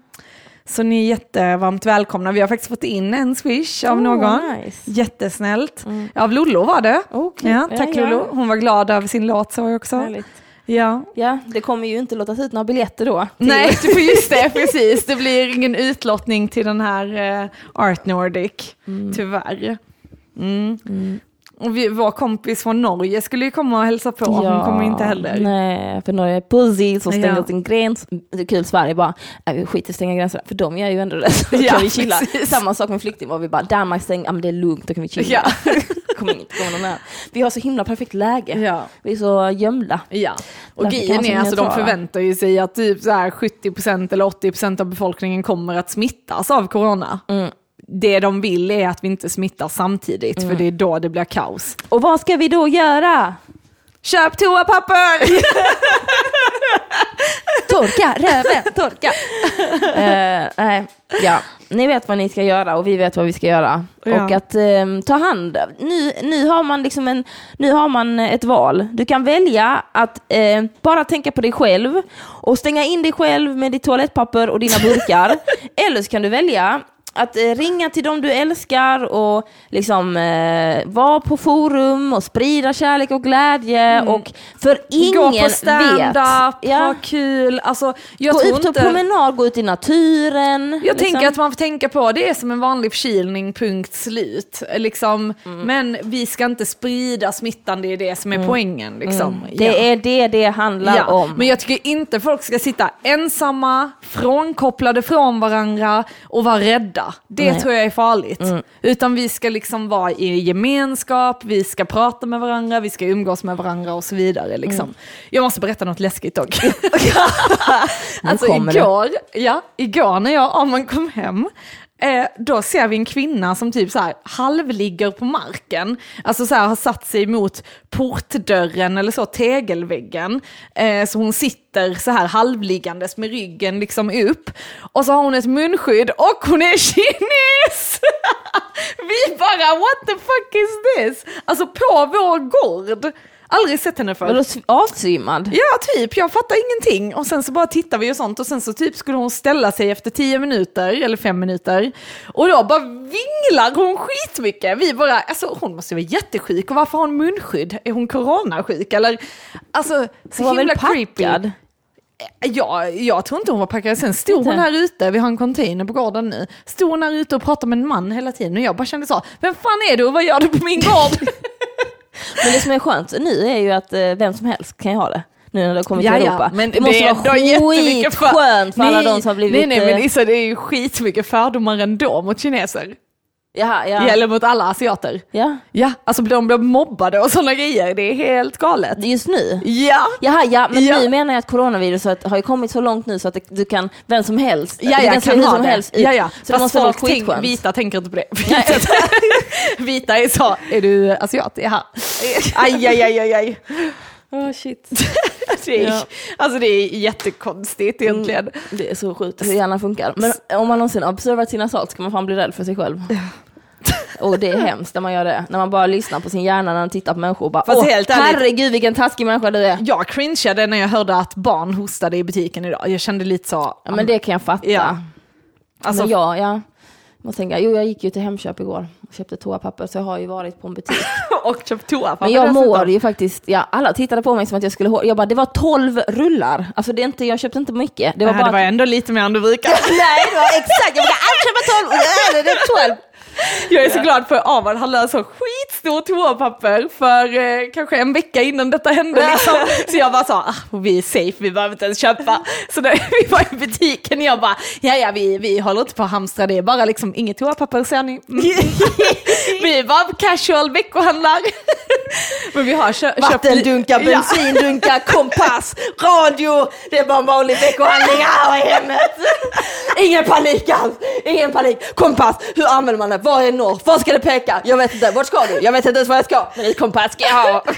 så ni är jättevarmt välkomna. Vi har faktiskt fått in en swish av oh, någon. Nice. Jättesnällt. Mm. Av Lollo var det.
Okay.
Ja, tack ja, Lollo. Hon var glad över sin låt så också.
Härligt.
Ja.
ja, det kommer ju inte låtas ut några biljetter då.
Nej, just det, precis. Det blir ingen utlottning till den här uh, Art Nordic, mm. tyvärr. Mm. Mm. Och vi, vår kompis från Norge skulle ju komma och hälsa på, hon kommer inte heller.
Nej, för Norge är pussy så stänger
Ja.
sin gräns. Det är kul, Sverige bara, vi skiter i att stänga gränserna, för de gör ju ändå det. Så
Ja,
kan vi chilla.
precis.
Samma sak med flyktingar, vi bara, Danmark stänger, ja men det är lugnt, då kan vi chilla.
Ja.
Vi har så himla perfekt läge.
Ja.
Vi är så gömda.
Ja, och
Därför
grejen är
som
alltså de förväntar ju sig att typ så här 70% eller 80% av befolkningen kommer att smittas av corona.
Mm.
Det de vill är att vi inte smittar samtidigt, för det är då det blir kaos.
Och vad ska vi då göra?
Köp toapapper!
Torka röven, torka. Eh, nej, ja. Ni vet vad ni ska göra och vi vet vad vi ska göra.
Ja.
Och att ehm, ta hand. Nu, nu, har man liksom en, nu har man ett val. Du kan välja att eh, bara tänka på dig själv och stänga in dig själv med ditt toalettpapper och dina burkar. Eller så kan du välja att eh, ringa till dem du älskar och liksom eh, vara på forum och sprida kärlek och glädje och för ingen
Mm. Gå på stand-up,
vet. Ja.
ha kul. Alltså, jag
Gå ut på
inte...
promenad, gå ut i naturen.
Jag
liksom.
tänker att man får tänka på det är som en vanlig förkylning, punkt slut. Liksom,
Mm.
Men vi ska inte sprida smittan, det är det som är poängen. Liksom. Ja.
Det är det det handlar
Ja,
om.
men jag tycker inte folk ska sitta ensamma, frånkopplade från varandra och vara rädda. Det
Nej. Mm.
tror jag är farligt. Utan vi ska liksom vara i gemenskap, vi ska prata med varandra, vi ska umgås med varandra och så vidare. Liksom.
Mm.
Jag måste berätta något läskigt dock. alltså
det.
igår, ja, igår när jag Arman kom hem, Eh, då ser vi en kvinna som typ så här halvligger på marken, alltså så här har satt sig mot portdörren eller så, tegelväggen. Eh, så hon sitter så här halvliggandes med ryggen liksom upp. Och så har hon ett munskydd och hon är kines! vi bara what the fuck is this? Alltså på vår gård. Aldrig sett henne förr.
Vadå, avsvimmad?
Ja, typ. Jag fattar ingenting. Och sen så bara tittar vi och sånt. Och sen så typ skulle hon ställa sig efter tio minuter, eller fem minuter. Och då bara vinglar hon skitmycket. Vi bara, alltså hon måste vara jättesjuk. Och varför har hon munskydd? Är hon coronasjuk? Eller, alltså, så
Hon var
himla
väl
creepy.
packad?
Ja, jag tror inte hon var packad. Sen stod
Inte?
hon här ute, vi har en container på gården nu. Stod hon här ute och pratade med en man hela tiden. Och jag bara kände så, vem fan är du och vad gör du på min gård?
Men det som är skönt nu är ju att eh, vem som helst kan ju ha det. Nu när det har kommit till
Ja, ja,
Europa.
men
det måste
är
vara
jättemycket för-
skitskönt för alla
Nej,
de som har blivit...
Nej, nej, men
eh,
Issa, det är ju skitmycket fördomar ändå mot kineser.
Jaha, ja.
Eller mot alla asiater.
ja.
Ja, alltså de blir mobbade och sådana grejer. Det är helt galet.
Just nu?
Ja!
Jaha, ja, men
Ja.
nu menar jag att coronaviruset har ju kommit så långt nu så att det, du kan, vem som helst,
Ja,
du
jag
kan
kan ha
som
det.
helst ut.
Ja, ja.
Så det
Fast
måste vara
folk tänk,
skitskönt.
vita tänker inte på det.
Nej.
vita är så, är du asiat? Jaha. Aj, aj, aj, aj, aj.
Oh, shit.
Det är,
Ja.
Alltså det är jättekonstigt egentligen.
Det är så sjukt hur hjärnan funkar. Men om man någonsin observerat sina salt ska man fan bli rädd för sig själv. Och det är hemskt när man gör det. När man bara lyssnar på sin hjärna när man tittar på människor och bara
Fast
Åh,
helt ärligt-
herregud vilken taskig människa du är.
Jag cringeade när jag hörde att barn hostade i butiken idag. Jag kände lite så,
Ja, men det kan jag fatta.
Ja. alltså,
men jag, ja. Måste tänka, jo jag gick ju till Hemköp igår och köpte toapapper så jag har ju varit på en butik.
och köpt toapapper
Men jag mår ju faktiskt, ja, alla tittade på mig som att jag skulle Jag bara, det var 12 rullar. Alltså det är inte, jag köpte inte mycket. Det var
Nej,
bara
det var ändå lite mer än du brukar.
Nej, det var exakt, jag brukar alltid köpa 12, nej, det är 12.
Jag är så glad för Avan han löser skitstor toapapper för eh, kanske en vecka innan detta hände. Liksom. Så jag bara sa, ah, vi är safe, vi behöver inte ens köpa. Så när vi var i butiken, jag bara, ja ja vi, vi håller inte på att hamstra, det är bara liksom inget toapapper ser ni. Mm. vi är bara casual veckohandlar. Men vi har kö- köpt...
Vattendunkar, bensindunkar, kompass, radio. Det är bara en vanlig veckohandling här i hemmet. Ingen panik alls, ingen panik. Kompass, hur använder man det? Var är norr? Var ska det peka? Jag vet inte, vart ska du? Jag vet inte ens var jag ska. Men ett kompass ska jag ha.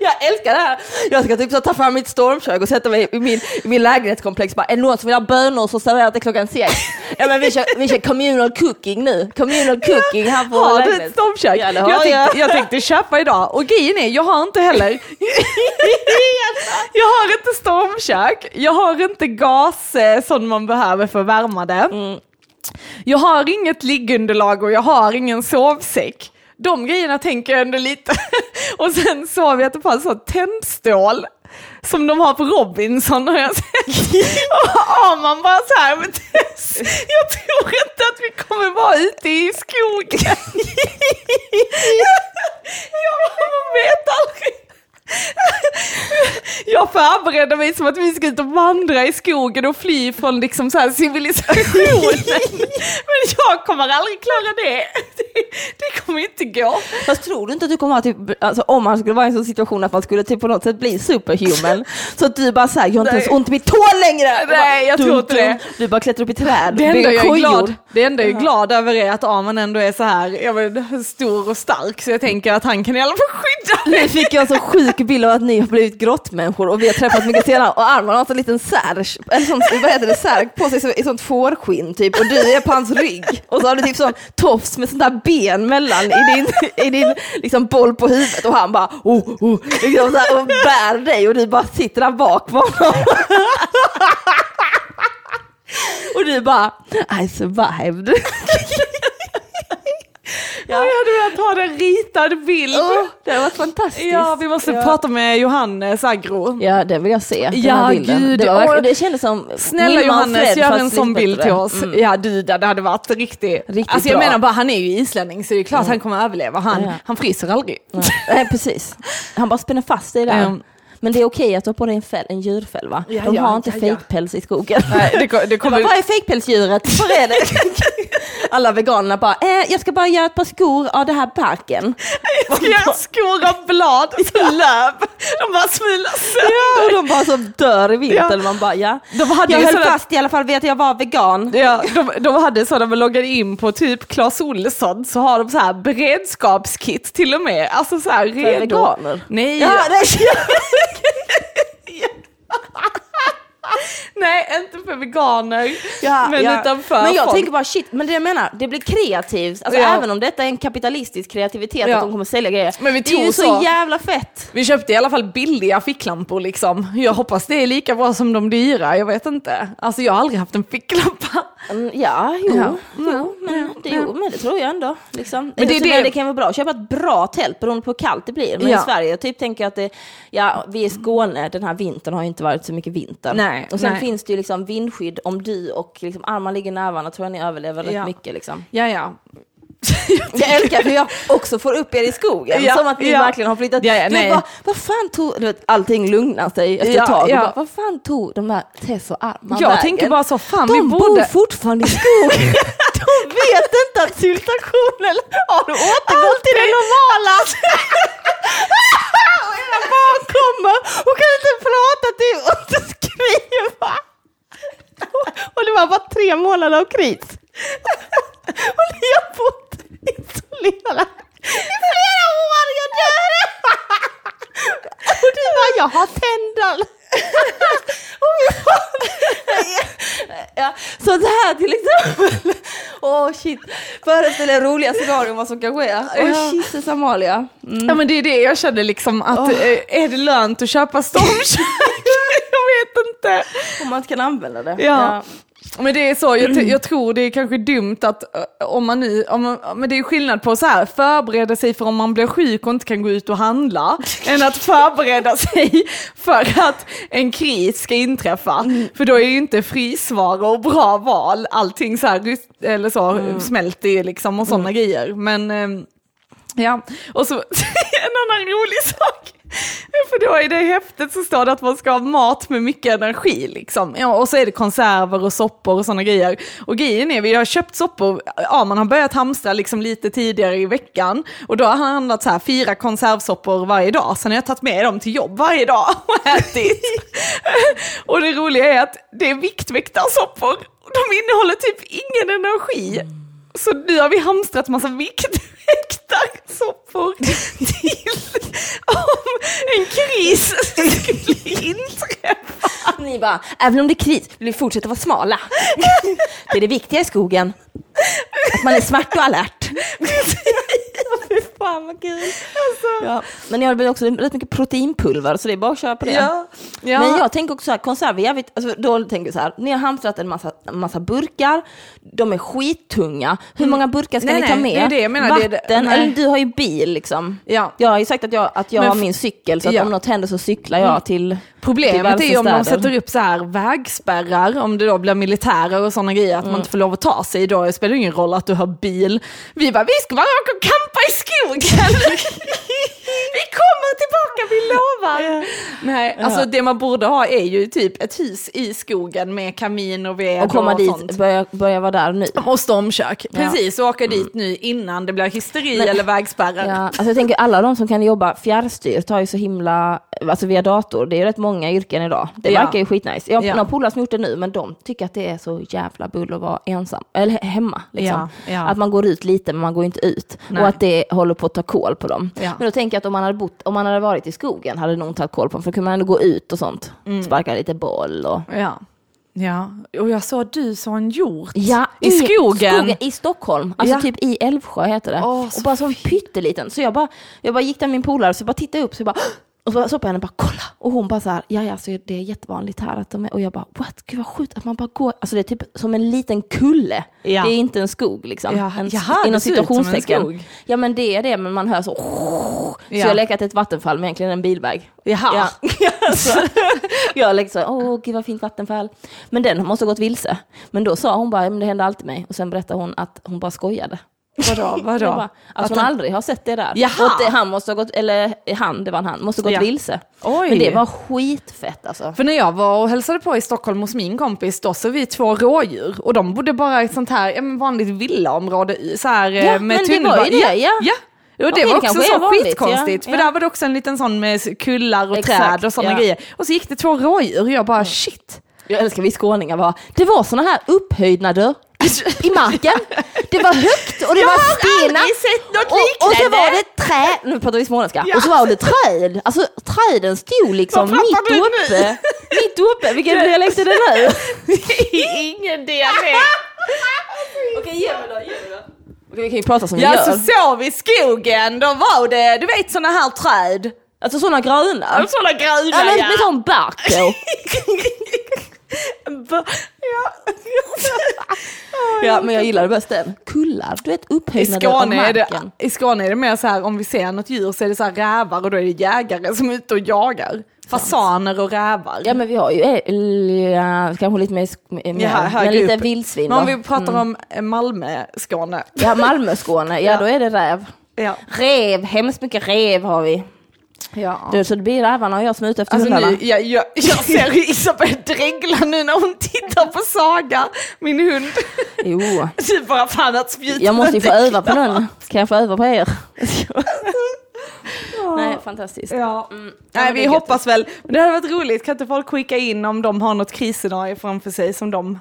Jag älskar det här. Jag ska typ så ta fram mitt stormkök och sätta mig i min, i min lägenhetskomplex. Bara, är det någon som vill ha bönor så serverar till klockan sex. Ja men vi kör, vi kör communal cooking nu. Communal cooking här på
Har du ett stormkök?
Ja, det har
jag,
jag.
tänkte, jag tänkte köpa idag och grejen är, jag har inte heller. jag har inte stormkök, jag har inte gas eh, som man behöver för att värma det jag har inget liggunderlag och jag har ingen sovsäck. De grejerna tänker jag ändå lite. och sen sov jag på en sån tändstål som de har på Robinson har jag sett. Och man bara så här, men jag tror inte att vi kommer vara ute i skogen. jag vet aldrig förbereda mig som att vi ska ut och vandra i skogen och fly från liksom så här civilisationen. Men jag kommer aldrig klara det. det. Det kommer inte gå.
Fast tror du inte att du kommer ha typ, alltså om man skulle vara i en sån situation att man skulle typ på något sätt bli superhuman, så att du bara säger jag har inte
Nej.
ens ont i mitt tå längre!
Nej, jag
bara,
tror inte det.
Du bara klättrar upp i träd,
Det enda jag är glad, det enda jag är glad över är att Arman ändå är så här jag vet, stor och stark så jag tänker att han kan i alla fall skydda mig.
Nu fick jag så sjuk bild av att ni har blivit grottmänniskor och vi har träffats mycket senare och Arman har en sån liten särk, eller sånt, vad heter det, särk på sig i sånt fårskinn typ och du är på hans rygg och så har du typ sån tofs med sånt där ben mellan i din, i din liksom boll på huvudet och han bara oh, oh, liksom så här, och bär dig och du bara sitter där bak på honom. Och du bara I survived.
Jag hade velat ha en ritad bild.
Oh, det varit fantastiskt.
Ja, vi måste
Ja.
prata med Johannes Agro.
Ja, det vill jag se.
Ja, gud,
det, var det kändes som
Snälla Johannes, gör en sån bild till oss.
Mm.
Ja du, det hade varit riktigt.
Riktigt
alltså jag
bra.
menar bara, han är ju islänning så det är klart han kommer överleva. Han,
Ja.
han fryser aldrig.
Nej, precis. Han bara spänner fast dig där.
Mm.
Men det är okej att du har på dig en, fäll, en djurfäll va?
Ja,
De
ja,
har inte
ja,
fejkpäls i skogen.
Nej, det, det
Jag bara,
kommer...
vad är fejkpälsdjuret? Vad är det? Alla veganerna bara, eh, jag ska bara göra ett par skor av det här barken.
Jag ska göra skor av blad och löv. De bara smular sönder.
Ja, och de bara så dör i vinter.
Ja.
Man bara, ja.
De hade
jag höll
sådana-
fast i alla fall vid att jag var vegan.
Ja, de, de hade så när man loggade in på typ Clas Ohlson så har de så här beredskapskit till och med. Alltså så här redo.
veganer?
Nej.
Ja, det,
Nej, inte för veganer.
Ja,
men
ja.
utan för
Men jag
folk.
tänker bara shit, men det jag menar, det blir kreativt. Alltså
Ja.
även om detta är en kapitalistisk kreativitet,
Ja.
att de kommer sälja grejer.
Men vi
det är ju så,
så.
jävla fett.
Vi köpte i alla fall billiga ficklampor liksom. Jag hoppas det är lika bra som de dyra, jag vet inte. Alltså jag har aldrig haft en ficklampa.
Mm, ja, jo,
Ja.
jo, men, det, jo, men det tror jag ändå. Liksom.
Men det är
det,
det-
det kan vara bra att köpa ett bra tält beroende på hur kallt det blir. Men i Sverige, typ tänker att det, ja, vi är i Skåne, den här vintern har ju inte varit så mycket vinter.
Nej,
och sen
nej.
finns det ju liksom vindskydd om du och liksom armar ligger nära varandra tror jag ni överlever rätt
Ja.
mycket. Liksom.
Ja, ja.
Jag älskar hur jag också får upp er i skogen,
Ja,
som att ni
ja.
verkligen har flyttat.
Ja, ja,
Du
nej.
vad, vad fan tog, du vet, allting lugnar sig efter
Ja,
ett tag.
Ja.
Bara, vad fan tog de här Tess och Arman
Jag
vägen?
tänker bara så, fan
De
vi
bor
borde...
fortfarande i skogen. de vet inte att civilisationen har återgått till det normala. och era barn kommer och kan inte prata till och inte skriva. och det var bara tre månader av kris. och ni har bott isolerade i flera år, jag dör! och du bara, jag har bara- ja, så det här till exempel. Åh shit, föreställ er roliga scenarion vad som kan ske. Åh
Ja.
Jesus Amalia. Mm.
Ja men det är det jag känner liksom att eh, är det lönt att köpa stormkök? jag vet inte.
Om man inte kan använda det.
Ja. Men det är så, jag, jag tror det är kanske dumt att eh, om man nu, om man, men det är skillnad på så här, förbereda sig för om man blir sjuk och inte kan gå ut och handla, än att förbereda sig för att en kris ska inträffa. För då är ju inte frysvara och bra val, allting så här, eller så, smälter ju liksom och sådana grejer. Men ehm, Ja, och så en annan rolig sak. För då i det häftet så står det att man ska ha mat med mycket energi liksom. Ja, och så är det konserver och soppor och sådana grejer. Och grejen är, vi har köpt soppor, ja man har börjat hamstra liksom lite tidigare i veckan. Och då har han handlat så här fyra konservsoppor varje dag. Sen har jag tagit med dem till jobb varje dag och ätit. och det roliga är att det är viktväktarsoppor. De innehåller typ ingen energi. Så nu har vi hamstrat massa viktväktarsoppor till om en kris skulle inträffa.
Ni bara, även om det är kris vill vi fortsätta vara smala. det är det viktiga i skogen. Att man är smärt och alert. Fy fan vad kul. Ja. Men har väl också rätt mycket proteinpulver så det är bara att köra på det.
Ja, ja.
Men jag tänker också så här, konserver, jag vet, alltså, då tänker jag så här, ni har hamstrat en massa, massa burkar, de är skittunga. Hur många burkar ska
Mm. Nej,
ni ta
nej,
med?
det är det jag menar, det är det-
Vatten,
nej.
eller du har ju bil liksom.
Ja.
Jag har ju sagt att jag, att jag
Men
har min cykel så att.
Mm.
om något händer så cyklar jag till
Problemet
diverse
är ju om de sätter upp så här vägspärrar, om det då blir militärer och sådana grejer, att
Mm.
man inte får lov att ta sig, då spelar det ingen roll att du har bil. Vi bara, vi ska bara åka och campa i skogen. kan. vi kommer tillbaka, vi lovar. Nej, alltså det man borde ha är ju typ ett hus i skogen med kamin och ved
Och komma
och
dit,
sånt.
börja, börja vara där nu.
Och stormkök, precis, och åka dit nu innan det blir hysteri
Men-
eller vägspärrar.
Ja, alltså jag tänker alla de som kan jobba fjärrstyrt har ju så himla, alltså via dator, det är ju rätt många yrken idag. Det
Ja.
verkar ju skitnice. Jag har
Ja.
några polare som gjort det nu, men de tycker att det är så jävla bull att vara ensam, eller he- hemma. Liksom.
Ja.
Att man går ut lite, men man går inte ut.
Nej.
Och att det håller på att ta koll på dem. Men då tänker jag att om man hade bott, om man hade varit i skogen hade nog tagit koll på dem, för då kunde man ändå gå ut och sånt.
Mm.
Sparka lite boll och...
Ja. Ja, och jag såg du sa en hjort
Ja,
i skogen.
I Stockholm, alltså
Ja.
typ i Älvsjö heter det.
Åh,
och
så
bara så en pytteliten. Så jag bara, jag bara gick där med min polare, så jag bara tittade upp, så jag bara och så såg på henne och bara kolla. Och hon bara så här, ja ja, så det är jättevanligt här att de är, och jag bara what, gud vad sjukt att man bara går, alltså det är typ som en liten kulle.
Ja.
Det är inte en skog liksom.
Ja,
en,
jaha,
inom
en
situationstecken.
skog.
Ja men det är det, men man hör så, så
Ja.
jag har lekat ett vattenfall men egentligen en bilväg.
Jaha.
Ja. så, jag liksom, åh gud vad fint vattenfall. Men den måste ha gått vilse. Men då sa hon bara, "Ja, men det händer alltid mig. Och sen berättade hon att hon bara skojade.
Vadå, vadå?
Bara, att,
Att
hon
han-
aldrig har sett det där.
Jaha.
Och det, han måste ha gått, eller han, det var en han, måste ha gått
Ja.
vilse.
Oj.
Men det var skitfett alltså.
För när jag var och hälsade på i Stockholm hos min kompis, då såg vi två rådjur och de bodde bara i ett sånt här ja, vanligt villaområde så här, eh,
Ja,
med
men det
tunnelbana.
det, ja.
ja. Och det
Okej,
var
det
också så
vanligt,
skitkonstigt,
ja.
för
Ja.
där var det också en liten sån med kullar och
Exakt,
träd och sådana
ja.
grejer. Och så gick det två rådjur och jag bara shit.
Jag älskar vi skåningar var, det var såna här upphöjnader i, i marken. Det var högt och det var stenar. och, och så var det träd, nu pratar vi småländska,
Ja.
och så var det träd. Alltså träden stod liksom mitt uppe. Mitt uppe, vilken dialekt är det nu?
Ingen dialekt.
Okej, ge mig då, ge mig då. Okej, vi kan ju prata som vi
Ja,
gör.
så såg vi skogen, då var det, du vet sådana här träd.
Alltså sådana gröna.
Sådana gröna
Ja, men med sån bark på.
ja.
Ja, men jag gillar det bäst den. Kullar, du vet upphöjnader av
Skåne, är det,
marken.
I Skåne är det mer så här, om vi ser något djur så är det så här rävar och då är det jägare som är ute och jagar. Fasaner och rävar.
Ja men vi har ju ja, kanske lite mer, mer
Ja,
men lite
upp.
vildsvin
Men om vi pratar om eh, Malmö, Skåne.
Ja Malmö-Skåne, ja,
Ja.
då är det räv.
Ja.
Rev, hemskt mycket rev har vi.
Ja.
Du, så det blir rävarna och jag som är ute efter
Alltså
hundarna.
nu, jag, jag, jag ser hur Isabel dreglar nu när hon tittar på Saga, min hund.
Jo,
Typ bara fan att spjuta
jag måste ju få öva på den. Kan jag få öva på er? Nej, fantastiskt.
Ja.
Mm. Ja,
Nej, vi hoppas väl. Men det hade varit roligt, kan inte folk skicka in om de har något krisscenario framför sig som de...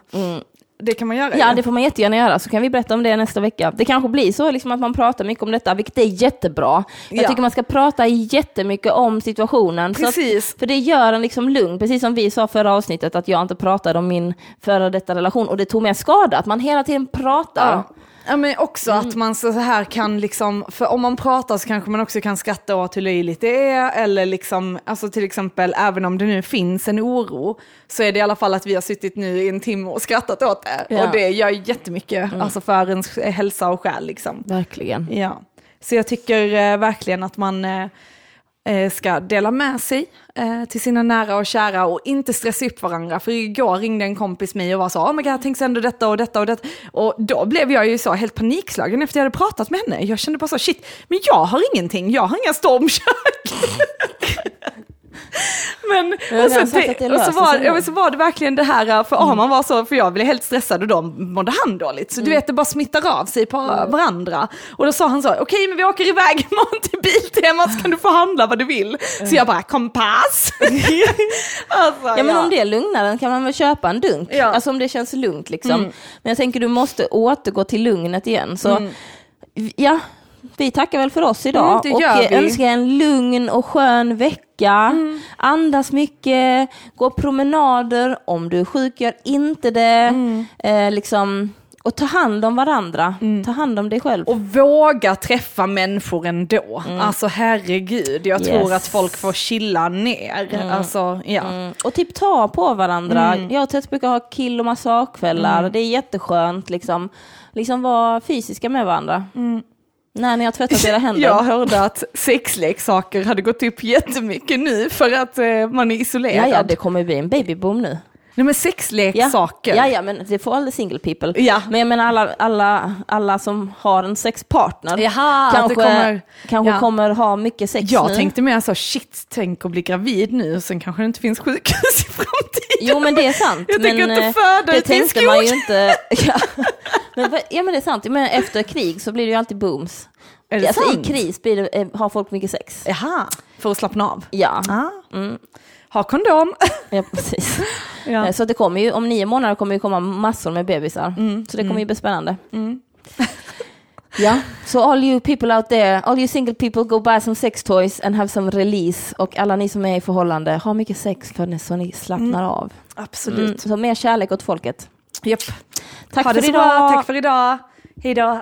Det kan man göra
Ja, det får man jättegärna göra, så kan vi berätta om det nästa vecka. Det kanske blir så liksom att man pratar mycket om detta, vilket är jättebra. Jag
Ja.
tycker man ska prata jättemycket om situationen.
Precis.
att, för det gör en liksom lugn, precis som vi sa förra avsnittet, att jag inte pratade om min före detta relation, och det tog mig skada, att man hela tiden pratar.
Ja. Ja men också att man så här kan liksom, för om man pratar så kanske man också kan skratta åt hur löjligt det är, eller liksom, alltså till exempel även om det nu finns en oro, så är det i alla fall att vi har suttit nu i en timme och skrattat åt det.
Ja.
Och det gör jättemycket, alltså för ens hälsa och själ liksom.
Verkligen.
Ja, så jag tycker eh, verkligen att man eh, Eh, ska dela med sig eh, till sina nära och kära och inte stressa upp varandra. För igår ringde en kompis mig och var så, oh my god, tänk sända detta och detta och detta. Och då blev jag ju så helt panikslagen efter jag hade pratat med henne. Jag kände bara så, shit, men jag har ingenting, jag har inga stormkök. Men,
Jag
och, så,
det
och, så, var, ja, så var det verkligen det här, för Arman var så, för jag blev helt stressad och då mådde han dåligt. Så du vet, det bara smittar av sig på varandra. Och då sa han så, okej men vi åker iväg imorgon till Biltema så kan du få handla vad du vill. Så jag bara, kompass. alltså,
Ja men om det lugnar den kan man väl köpa en dunk,
Ja.
alltså om det känns lugnt liksom. Men jag tänker du måste återgå till lugnet igen. Så ja, vi tackar väl för oss idag
Mm,
och eh,
vi.
önskar en lugn och skön vecka. Andas mycket, gå promenader, om du är sjuk gör inte det. Eh, liksom, och ta hand om varandra, ta hand om dig själv.
Och våga träffa människor ändå. Alltså herregud, jag tror
Yes.
att folk får chilla ner. Alltså, ja.
Mm. Och typ ta på varandra.
Mm.
Jag och Tess brukar ha kill och massagekvällar. Det är jätteskönt liksom. Liksom vara fysiska med varandra. När ni har tvättat era händer.
Jag hörde att sexleksaker hade gått upp jättemycket nu för att eh, man är isolerad.
ja, ja, det kommer bli en babyboom nu.
Nej men sexleksaker.
Ja, ja, men det får alla single people.
Ja.
Men jag menar alla, alla, alla som har en sexpartner
Jaha,
kanske,
kommer-
kanske
ja.
kommer ha mycket sex
Jag
nu.
tänkte mer så, shit, tänk att bli gravid nu, sen kanske det inte finns sjukhus i framtiden.
Jo men det är sant.
Jag tänker
men,
inte
eh,
föda
det tänkte man ju inte. Ja. Men, ja men det är sant. Men efter krig så blir det ju alltid booms.
Är det
alltså,
sant?
I kris blir det, eh, har folk mycket sex.
Jaha, för att slappna av.
Ja,
Ah.
Mm.
Ha kondom.
ja precis.
Ja.
Eh, Så det kommer ju, om nio månader kommer det komma massor med bebisar.
Mm.
Så det kommer ju bli spännande. ja, så all you people out there, all you single people go buy some sex toys and have some release. Och alla ni som är i förhållande, ha mycket sex för ni, så ni slappnar
Mm.
av.
Absolut.
Mm, så mer kärlek åt folket.
Japp.
Tack
ha
för idag.
bra, tack för idag. Hej då.